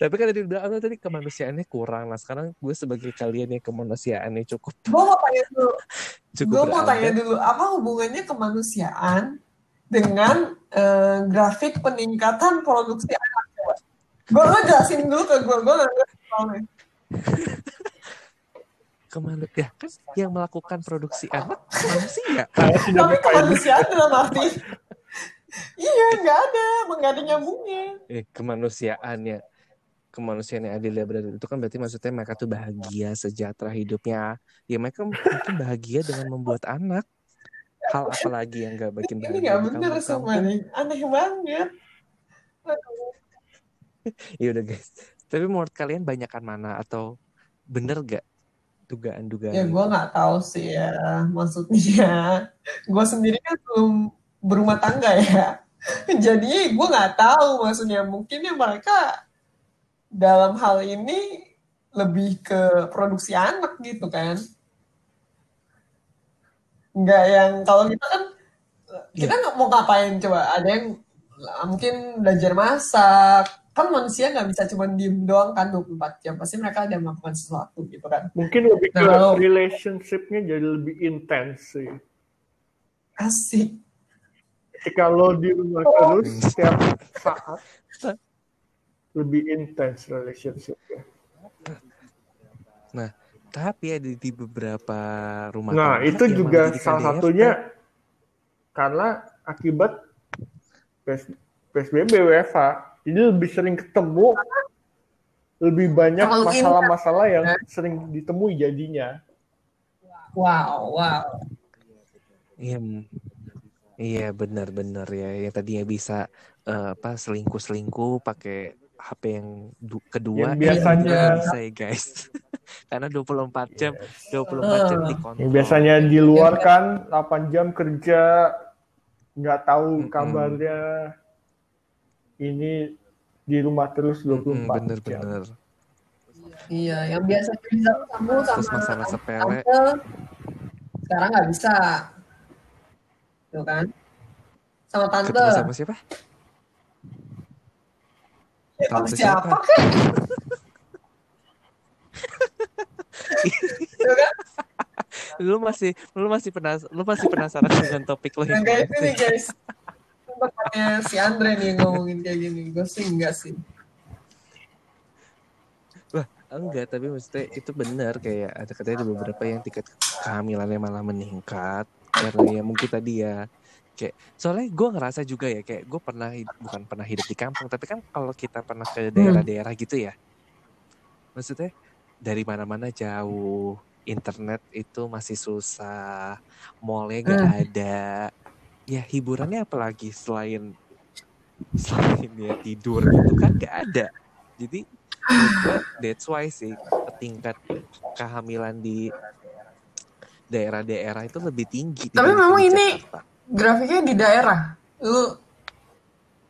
Tapi kan tadi udah tadi kemanusiaannya kurang. Nah sekarang gue sebagai kalian yang kemanusiaannya cukup. Gue mau tanya dulu. gue mau tanya dulu apa hubungannya kemanusiaan dengan uh, grafik peningkatan produksi anak? Gue lo jelasin dulu ke gue. Gue gak ngerti ke mana ya. Kan yang melakukan produksi anak manusia. Tapi kemanusiaan dalam arti. Iya nggak ada. Nggak ada nyambungnya. Eh kemanusiaannya kemanusiaan yang adil ya berarti itu kan berarti maksudnya mereka tuh bahagia sejahtera hidupnya. Ya mereka mungkin bahagia dengan membuat anak. Hal apa lagi yang gak bikin bahagia ini nggak bener semua nih. Aneh banget. Ya udah guys tapi menurut kalian banyakkan mana atau bener gak dugaan-dugaan? Ya gue nggak tahu sih ya maksudnya. Gue sendiri kan belum berumah tangga ya. Jadi gue nggak tahu maksudnya. Mungkin ya mereka dalam hal ini lebih ke produksi anak gitu kan. Nggak yang kalau kita kan kita nggak mau ngapain coba ada yang mungkin belajar masak kan manusia nggak bisa cuma diem doang kan 24 jam. Pasti mereka ada melakukan sesuatu gitu kan. Mungkin lebih nah, ke kalau, relationshipnya jadi lebih intens sih. Asik. Kalau di rumah oh. terus setiap saat lebih intens relationshipnya. Nah tapi ada di beberapa rumah nah itu juga salah satunya karena akibat PSBB WFH jadi lebih sering ketemu, lebih banyak masalah-masalah yang sering ditemui jadinya. Wow, wow. Iya, iya benar-benar ya. Yang tadinya bisa uh, apa selingkuh-selingkuh pakai HP yang kedua yang biasanya bisa ya guys. Karena 24 jam, yes. 24 jam dikontrol. Yang biasanya di luar kan 8 jam kerja nggak tahu kabarnya. Mm -hmm ini di rumah terus 24 hmm, bener, jam. Bener. Iya, yang biasa bisa kamu sama masalah sepele. Tante, sekarang nggak bisa. Tuh kan? Sama tante. Ketemu sama siapa? Ya, tante siapa, siapa kan? kan? lu masih lu masih penas lu masih penasaran dengan topik lo yang kayak ini guys tempatnya si Andre nih ngomongin kayak gini. Gue sih enggak sih. Wah, enggak, tapi maksudnya itu benar. Kayak ada katanya ada beberapa yang tingkat kehamilannya malah meningkat. Karena ya mungkin tadi ya. Kayak soalnya gue ngerasa juga ya kayak gue pernah bukan pernah hidup di kampung tapi kan kalau kita pernah ke daerah-daerah gitu ya. Maksudnya dari mana-mana jauh. Internet itu masih susah. Mallnya gak hmm. ada ya hiburannya apalagi selain selain ya tidur gitu kan gak ada jadi that's why sih tingkat kehamilan di daerah-daerah itu lebih tinggi tapi memang ini grafiknya di daerah lu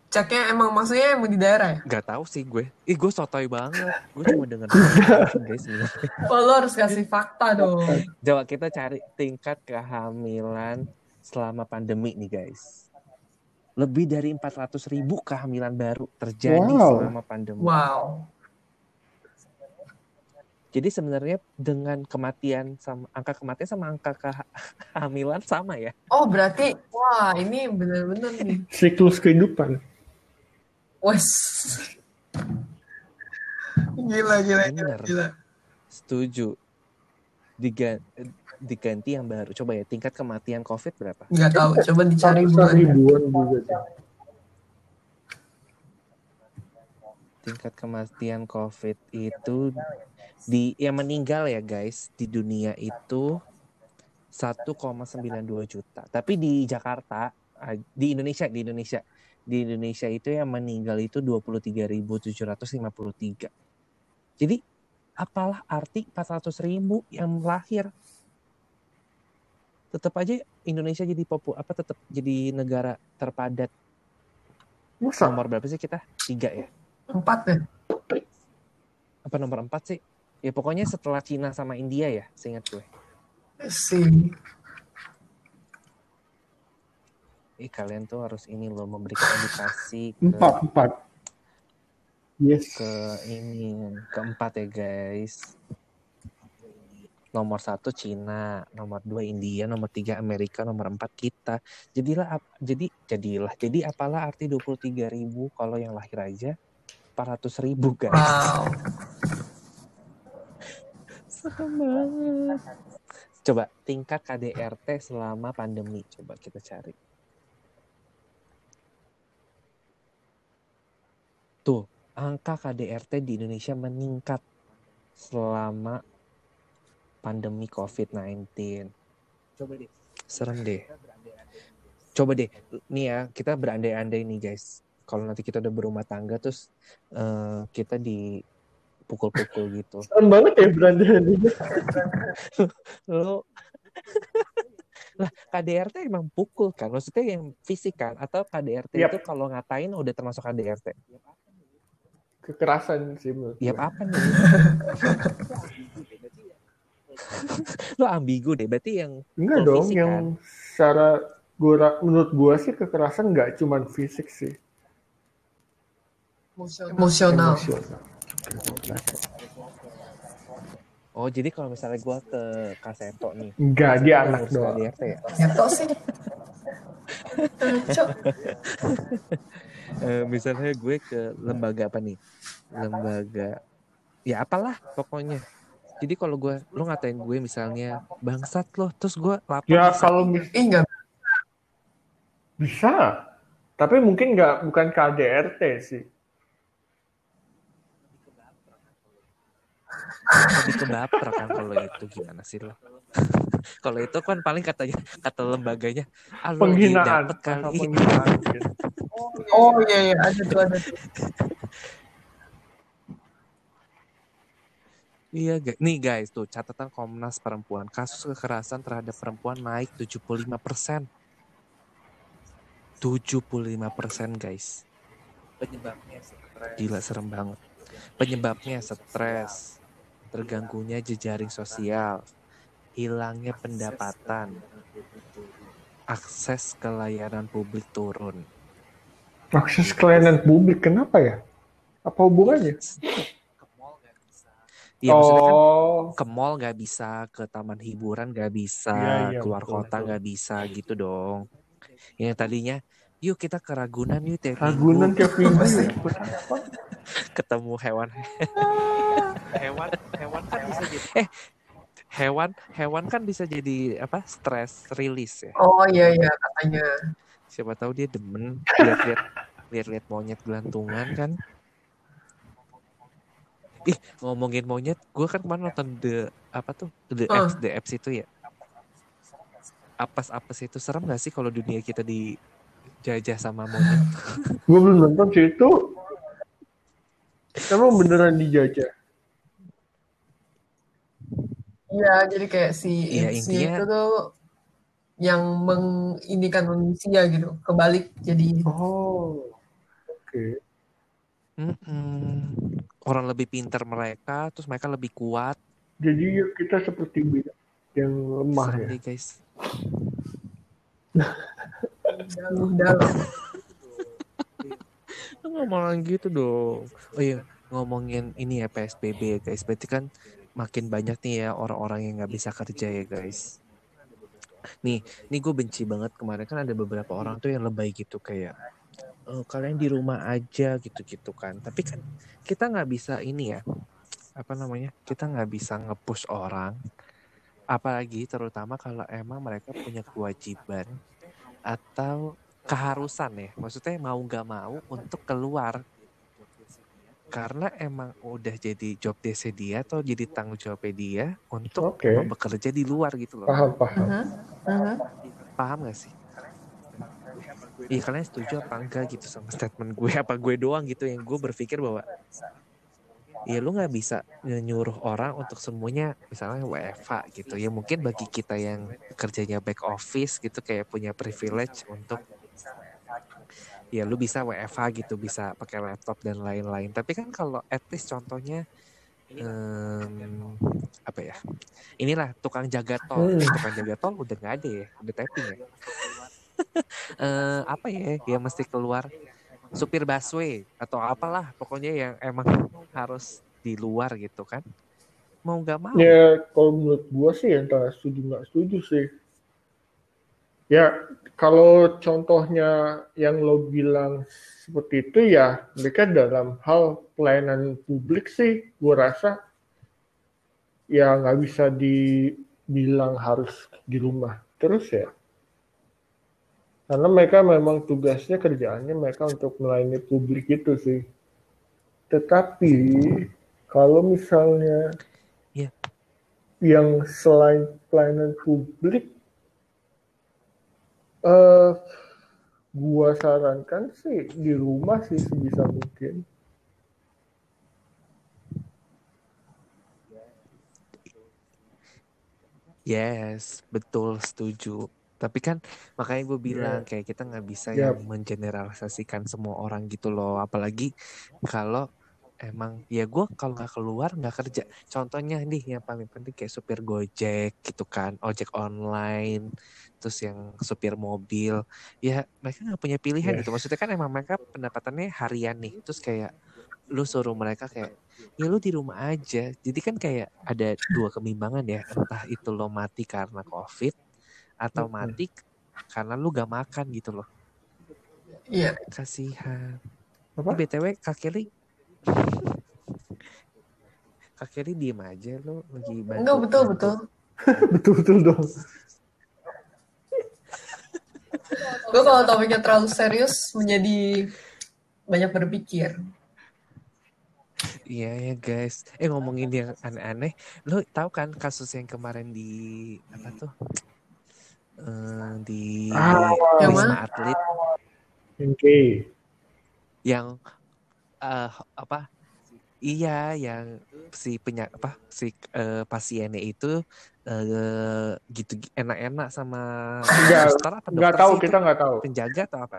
ceknya emang maksudnya emang di daerah ya? Gak tau sih gue. Ih gue sotoy banget. Gue cuma denger guys. Oh lo harus kasih fakta dong. Coba kita cari tingkat kehamilan selama pandemi nih guys. Lebih dari 400 ribu kehamilan baru terjadi wow. selama pandemi. Wow. Jadi sebenarnya dengan kematian sama angka kematian sama angka kehamilan sama ya? Oh berarti wah ini benar-benar nih siklus kehidupan. Wes. Gila gila gila. gila. Setuju. Digan diganti yang baru. Coba ya tingkat kematian COVID berapa? Nggak tahu. Coba dicari ribuan juga. Tingkat kematian COVID itu di yang meninggal ya guys di dunia itu 1,92 juta. Tapi di Jakarta, ah, di Indonesia, di Indonesia, di Indonesia itu yang meninggal itu 23.753. Jadi apalah arti 400 ribu yang lahir? Tetap aja Indonesia jadi popu apa tetap jadi negara terpadat. Masa? Nomor berapa sih kita? Tiga ya? Empat deh. Apa nomor empat sih? Ya pokoknya setelah Cina sama India ya, seingat gue. Sih. Ih kalian tuh harus ini loh memberikan edukasi ke Empat, empat. Yes. ke ini keempat ya guys. Nomor satu Cina, nomor dua India, nomor tiga Amerika, nomor empat kita. Jadilah jadi jadilah jadi apalah arti 23.000 ribu kalau yang lahir aja 400 ribu guys. Wow. Serem banget. Coba tingkat KDRT selama pandemi coba kita cari. Tuh, angka KDRT di Indonesia meningkat selama pandemi COVID-19. Coba deh. Serem deh. Coba deh, nih ya, kita berandai-andai nih guys. Kalau nanti kita udah berumah tangga terus eh, kita dipukul-pukul gitu. Serem banget ya berandalan ini. Lo lah KDRT emang pukul kan? Maksudnya yang fisik kan? Atau KDRT Yap. itu kalau ngatain udah termasuk KDRT? Kekerasan sih menurut gue. apa nih? Lo ambigu deh. Berarti yang Enggak dong, fisik yang secara gua, menurut gua sih kekerasan nggak cuman fisik sih. Emosional. Emosional. oh jadi kalau misalnya gua ke Kaseto nih, Enggak, dia anak doang. Ya? Sih. Eh, misalnya gue ke lembaga apa nih? Lembaga ya apalah pokoknya. Jadi kalau gue lo ngatain gue misalnya bangsat lo, terus gue lapor Ya kalau mis- Ih, enggak. bisa, tapi mungkin nggak bukan KDRT sih. lebih ke baper kan kalau itu gimana sih lo? kalau itu kan paling katanya kata lembaganya ah Penghinaan, dapet kali penghinaan. gitu. Oh iya iya ada tuh ada tuh. iya nih guys tuh catatan Komnas Perempuan kasus kekerasan terhadap perempuan naik 75 persen. 75 persen guys. Penyebabnya stres. Gila serem banget. Penyebabnya stres terganggunya jejaring sosial hilangnya pendapatan akses ke layanan publik turun. Akses ke layanan publik, kenapa ya? Apa hubungannya? Iya maksudnya kan oh, ke mall nggak bisa, ke taman hiburan nggak bisa, Iya, iya, keluar betul, kota betul. nggak bisa gitu dong. Yang tadinya, yuk kita ke Ragunan yuk tiap Ragunan tiap minggu ya. Ketemu hewan. hewan, hewan kan bisa jadi. Eh, hewan, hewan kan bisa jadi apa? Stress release ya. Oh iya iya katanya. Siapa tahu dia demen lihat-lihat lihat-lihat monyet gelantungan kan. Ih, ngomongin monyet, gue kan kemarin nonton the apa tuh the Ah. apps, the apps itu ya. Apes-apes itu serem gak sih kalau dunia kita dijajah sama monyet? Gue belum nonton sih itu. Emang beneran dijajah? Iya jadi kayak si Iya, si intinya- itu tuh yang mengindikan manusia gitu kebalik jadi Oh, oke. Mm-mm. Orang lebih pintar mereka, terus mereka lebih kuat. Jadi kita seperti bi- yang lemah Serem ya. guys. jauh dalam. Lu ngomong gitu dong. Oh iya, ngomongin ini ya PSBB ya guys. Berarti kan makin banyak nih ya orang-orang yang nggak bisa kerja ya guys. Nih, nih gue benci banget kemarin kan ada beberapa orang tuh yang lebay gitu kayak "Eh, kalian di rumah aja gitu-gitu kan. Tapi kan kita nggak bisa ini ya apa namanya? Kita nggak bisa nge-push orang. Apalagi terutama kalau emang mereka punya kewajiban atau keharusan ya maksudnya mau nggak mau untuk keluar karena emang udah jadi job desk dia atau jadi tanggung jawabnya dia untuk emang bekerja di luar gitu loh. Paham, paham. Mhm. Mhm. Paham gak sih? Iya kalian setuju apa enggak gitu sama statement gue? Apa gue doang gitu yang gue berpikir bahwa ya lu nggak bisa nyuruh orang untuk semuanya misalnya WFA gitu. Ya mungkin bagi kita yang kerjanya back office gitu kayak punya privilege untuk ya lu bisa WFA gitu bisa pakai laptop dan lain-lain. Tapi kan kalau at least contohnya em, apa ya? Inilah tukang jaga tol. Hmm. tukang jaga tol udah nggak ada ya udah tapping ya Eh, apa ya dia mesti keluar supir busway atau apalah pokoknya yang emang harus di luar gitu kan mau nggak mau Ya, kalau menurut gua sih entah setuju nggak setuju sih. Ya, kalau contohnya yang lo bilang seperti itu ya mereka dalam hal pelayanan publik sih gua rasa ya nggak bisa dibilang harus di rumah terus ya. Karena mereka memang tugasnya kerjaannya mereka untuk melayani publik itu sih. Tetapi kalau misalnya Iya. yang selain pelayanan publik, eh gua sarankan sih di rumah sih sebisa mungkin. Yes, betul setuju. Tapi kan makanya gue bilang kayak kita nggak bisa Yap. yang mengeneralisasikan semua orang gitu loh. Apalagi kalau emang ya gue kalau nggak keluar nggak kerja. Contohnya nih yang paling penting kayak supir gojek gitu kan, ojek online, terus yang supir mobil. Ya mereka nggak punya pilihan Yes. gitu. Maksudnya kan emang mereka pendapatannya harian nih. Terus kayak lu suruh mereka kayak ya lu di rumah aja. Jadi kan kayak ada dua kebimbangan ya. Entah itu lo mati karena covid atau Mm-mm. mati karena lu gak makan gitu loh. Iya. Kasihan. Apa? BTW Kak Kelly Kak Kelly diem aja lo lagi bantu. Enggak betul betul. betul betul dong. Gue kalau topiknya terlalu serius menjadi banyak berpikir. Iya ya guys. Eh ngomongin yang aneh-aneh, lo tahu kan kasus yang kemarin di apa tuh? Eh, di Ah, Wisma mana? Atlet Oke. yang eh apa? Iya, yang si penyak apa si eh, pasiennya itu eh gitu enak-enak sama Nggak- suster apa Nggak dokter tahu kita nggak tahu. penjaga atau apa?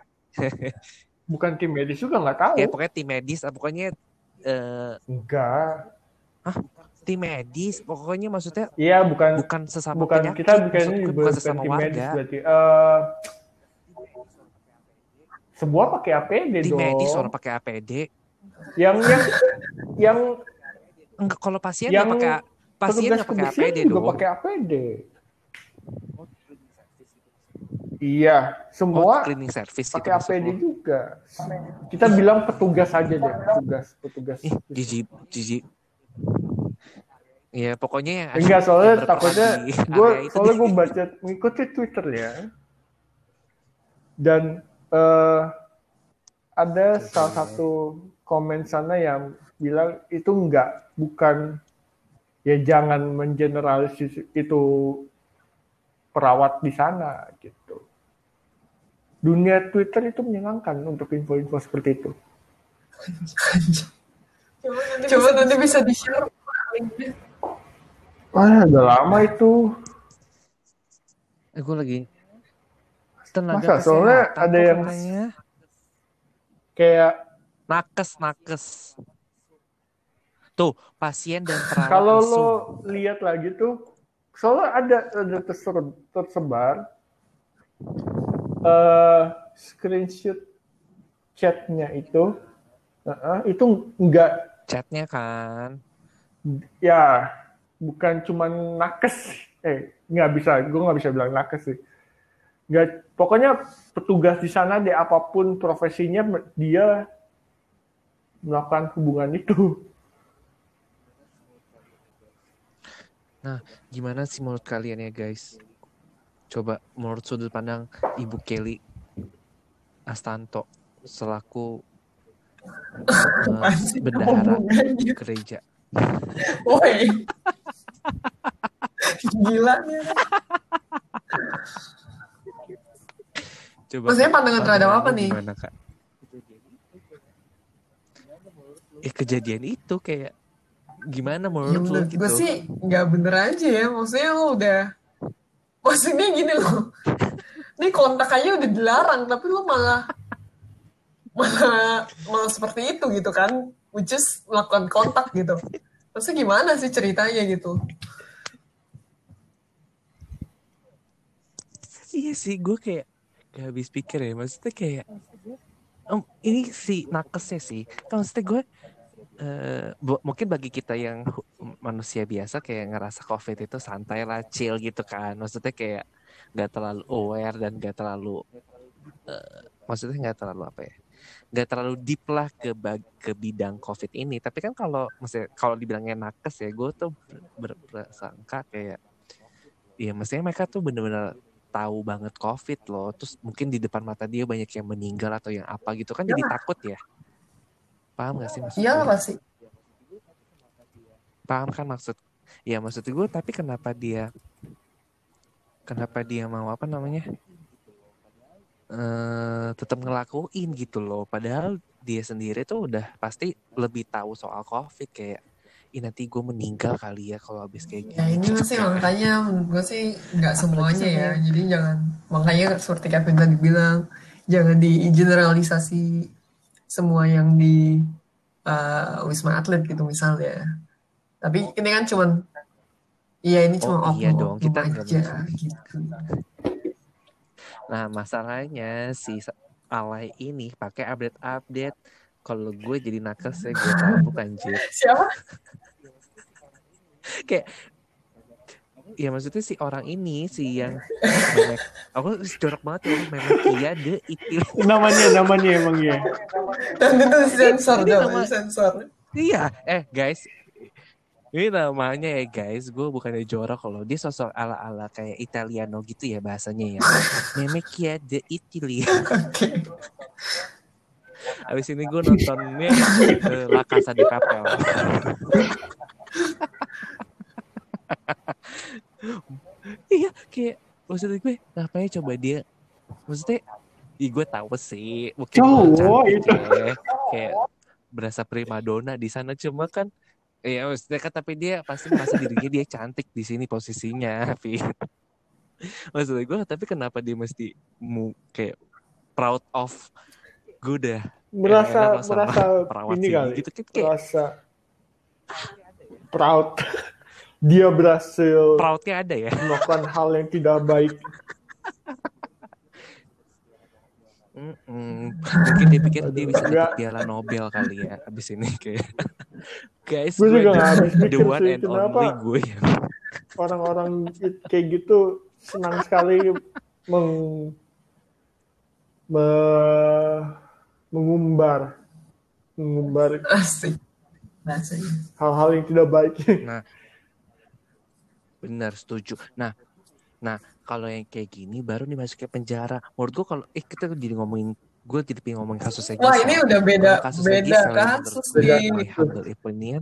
Bukan tim medis juga nggak tahu. Ya pokoknya tim medis, ah, pokoknya eh, Enggak. Tim medis, pokoknya maksudnya Iya bukan bukan sesama bukan penyakit, kita bukan bukan bukan sesama tim medis warga. berarti. Eh sebuah pakai APD Tim dong. medis orang pakai APD. Yang yang yang Enggak kalau pasien Yang pakai pasien nggak pakai APD juga dong. pakai APD. Iya, Oh, semua cleaning service gitu pakai maksud APD lu. juga. Kita bilang petugas aja deh, petugas, petugas. Ih, jijik, jijik. Ya pokoknya yang Enggak soalnya yang takutnya gue soalnya gue baca mengikuti Twitter ya dan eh, ada salah satu komen sana yang bilang itu enggak bukan ya jangan mengeneralisir itu perawat di sana gitu. Dunia Twitter itu menyenangkan untuk info-info seperti itu. Coba nanti bisa di-share. Wah, udah lama itu. Eh, gue lagi tenaga Masa? Soalnya ada yang- katanya. Kayak nakes nakes. Tuh pasien dan perawat kalau lo lihat lagi tuh, soalnya ada ada terser- tersebar eh screenshot chatnya itu, eh, itu enggak chatnya kan ya bukan cuman nakes, eh nggak bisa, gue nggak bisa bilang nakes sih. Nggak, pokoknya petugas di sana deh apa pun profesinya dia melakukan hubungan itu. gimana sih menurut kalian ya guys coba menurut sudut pandang ibu Kelly Astanto selaku uh, bendahara gereja. Woi. Gila nih. Coba Maksudnya pandangan terhadap apa nih? Gimana, Kak? Eh kejadian itu kayak gimana Ya menurut lo menurut gitu? gue sih nggak bener aja ya. Maksudnya lo udah, maksudnya gini loh. Ini kontak aja udah dilarang, tapi lo malah malah malah seperti itu gitu kan, which is melakukan kontak gitu. Maksudnya gimana sih ceritanya gitu? Iya sih, gue kayak gak habis pikir ya. Maksudnya kayak, em, ini si nakesnya sih. Kan maksudnya gue, bu- mungkin bagi kita yang manusia biasa kayak ngerasa covid itu santai lah, chill gitu kan. Maksudnya kayak gak terlalu aware dan gak terlalu, eh, maksudnya gak terlalu apa ya? Gak terlalu deep lah ke bag- ke bidang covid ini. Tapi kan kalau maksudnya kalau dibilangnya nakes ya, gue tuh ber- ber- bersangka kayak, ya maksudnya mereka tuh bener-bener tahu banget covid loh terus mungkin di depan mata dia banyak yang meninggal atau yang apa gitu kan jadi takut ya paham gak sih maksud Iya pasti. paham kan maksud ya maksud gue tapi kenapa dia kenapa dia mau apa namanya eh tetap ngelakuin gitu loh padahal dia sendiri tuh udah pasti lebih tahu soal covid kayak Ih, nanti gue meninggal kali ya kalau habis kayak gini Ya ini gitu masih kan. makanya gue sih nggak semuanya ya. Jadi jangan makanya seperti Kevin tadi bilang jangan digeneralisasi semua yang di uh, wisma atlet gitu misalnya. Tapi ini kan cuman iya ini cuma Oh, iya dong, kita aja gitu. Nah, masalahnya si alay ini pakai update-update. Kalau gue jadi nakes ya gue tabuk anjir. Siapa? Kayak ya maksudnya si orang ini si yang memek aku jorok banget ya memek iya de itu Namanya namanya emang ya. Dan itu sensor dong, nama- sensor. iya eh guys ini namanya ya guys gue bukannya jorok kalau dia sosok ala ala kayak Italiano gitu ya bahasanya ya memek iya de Italy. Abis ini gue nontonnya eh, La Casa de Papel. iya, kayak maksudnya gue ngapain coba dia maksudnya Ih, gue tahu sih mungkin Cowok itu. ya. kayak berasa primadona di sana cuma kan Iya, maksudnya kan tapi dia pasti merasa dirinya dia cantik di sini posisinya, Vi. Maksudnya gue, tapi kenapa dia mesti mu kayak proud of gue udah Merasa enak-enak sama merasa perawat ini kali. gitu kan kayak Merasa proud. Dia berhasil proudnya ada ya. melakukan hal yang tidak baik. Mm-mm. Mungkin dia pikir dia bisa dapat piala Nobel kali ya abis ini kayak guys Gue gue juga the, nggak habis the one sih, and kenapa only gue yang orang-orang kayak gitu senang sekali meng, me- mengumbar mengumbar hal-hal yang tidak baik. benar setuju. Nah, nah kalau yang kayak gini baru nih masuk ke penjara. Menurut gue kalau eh kita jadi ngomongin gue jadi pengen ngomongin Wah Gisel. ini udah beda kasusnya beda Gisel kasus my humble opinion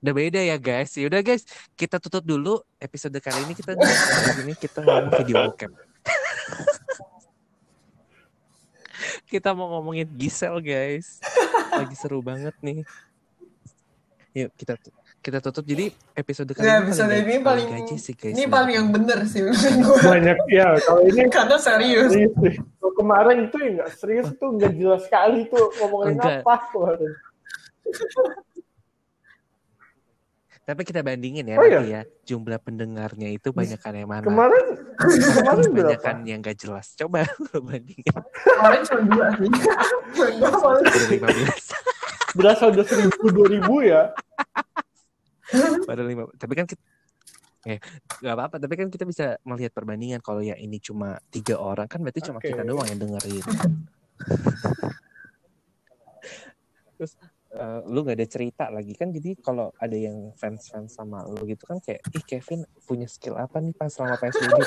udah beda ya guys. Ya udah guys, kita tutup dulu episode kali ini kita di sini kita ngomong video bokep. kita mau ngomongin Gisel guys. Lagi seru banget nih. Yuk kita tu- kita tutup. Jadi episode kali Ya, ini episode paling, ini paling gaji sih guys. ini paling yang bener sih. Banyak ya kalau ini Karena serius. serius kemarin itu ya nggak serius itu nggak jelas sekali tuh ngomongin Enggak. apa kemarin. Tapi kita bandingin ya Oh, nanti ya jumlah pendengarnya itu banyakan yang mana? Kemarin kemarin? Banyakan yang gak jelas. Coba lo bandingin. Kemarin cuma dua sih. Gua malah- Udah 15. Berasa udah seribu dua ribu ya. Pada lima. Tapi kan kita, eh nggak apa-apa. Tapi kan kita bisa melihat perbandingan. Kalau yang ini cuma tiga orang kan berarti cuma Oke. kita doang yang dengerin. Terus eh, lu nggak ada cerita lagi kan? Jadi kalau ada yang fans-fans sama lu gitu kan kayak, ih Kevin punya skill apa nih pas selama PSBB?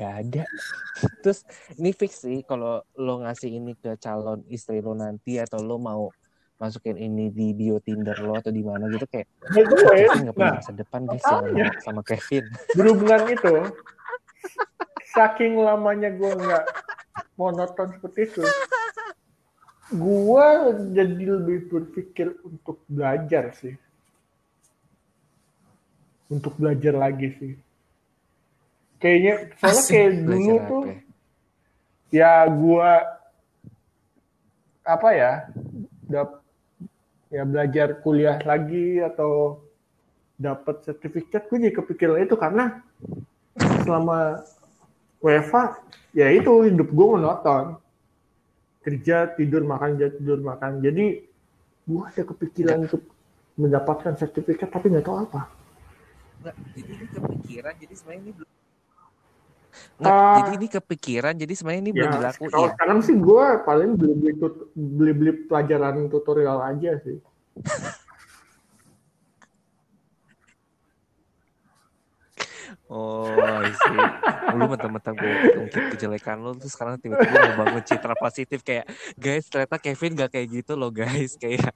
gak ada terus ini fix sih kalau lo ngasih ini ke calon istri lo nanti atau lo mau masukin ini di bio Tinder lo atau di mana gitu kayak Nah, gue, Kevin nggak punya nah, masa depan guys makanya. sama, Kevin berhubungan itu, saking lamanya gue nggak monoton seperti itu, gue jadi lebih berpikir untuk belajar sih. Untuk belajar lagi sih. Kayaknya, soalnya Asik. kayak dulu belajar tuh, apa ya? ya gue apa ya dap ya belajar kuliah lagi atau dapat sertifikat gue jadi kepikiran itu karena selama WFA ya itu hidup gue monoton. Kerja tidur makan kerja tidur makan. Jadi gue ada kepikiran untuk mendapatkan sertifikat tapi nggak tahu apa. Nggak, jadi kepikiran jadi sebenarnya ini belum Nggak, Ah. jadi ini kepikiran jadi sebenarnya ini belum ya dilakuin kalau sekarang sih gue paling beli beli beli beli pelajaran tutorial aja sih Oh, see. Lu mentang-mentang gue ungkit kejelekan lu terus sekarang tiba-tiba mau bangun citra positif kayak guys ternyata Kevin gak kayak gitu loh guys kayak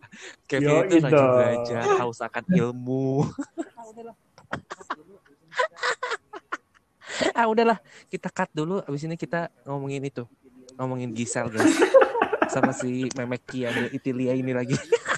Kevin Yoi itu rajin belajar haus akan ilmu. ah udahlah kita cut dulu abis ini kita ngomongin itu ngomongin Gisel guys sama si Memek Kia Itilia ini lagi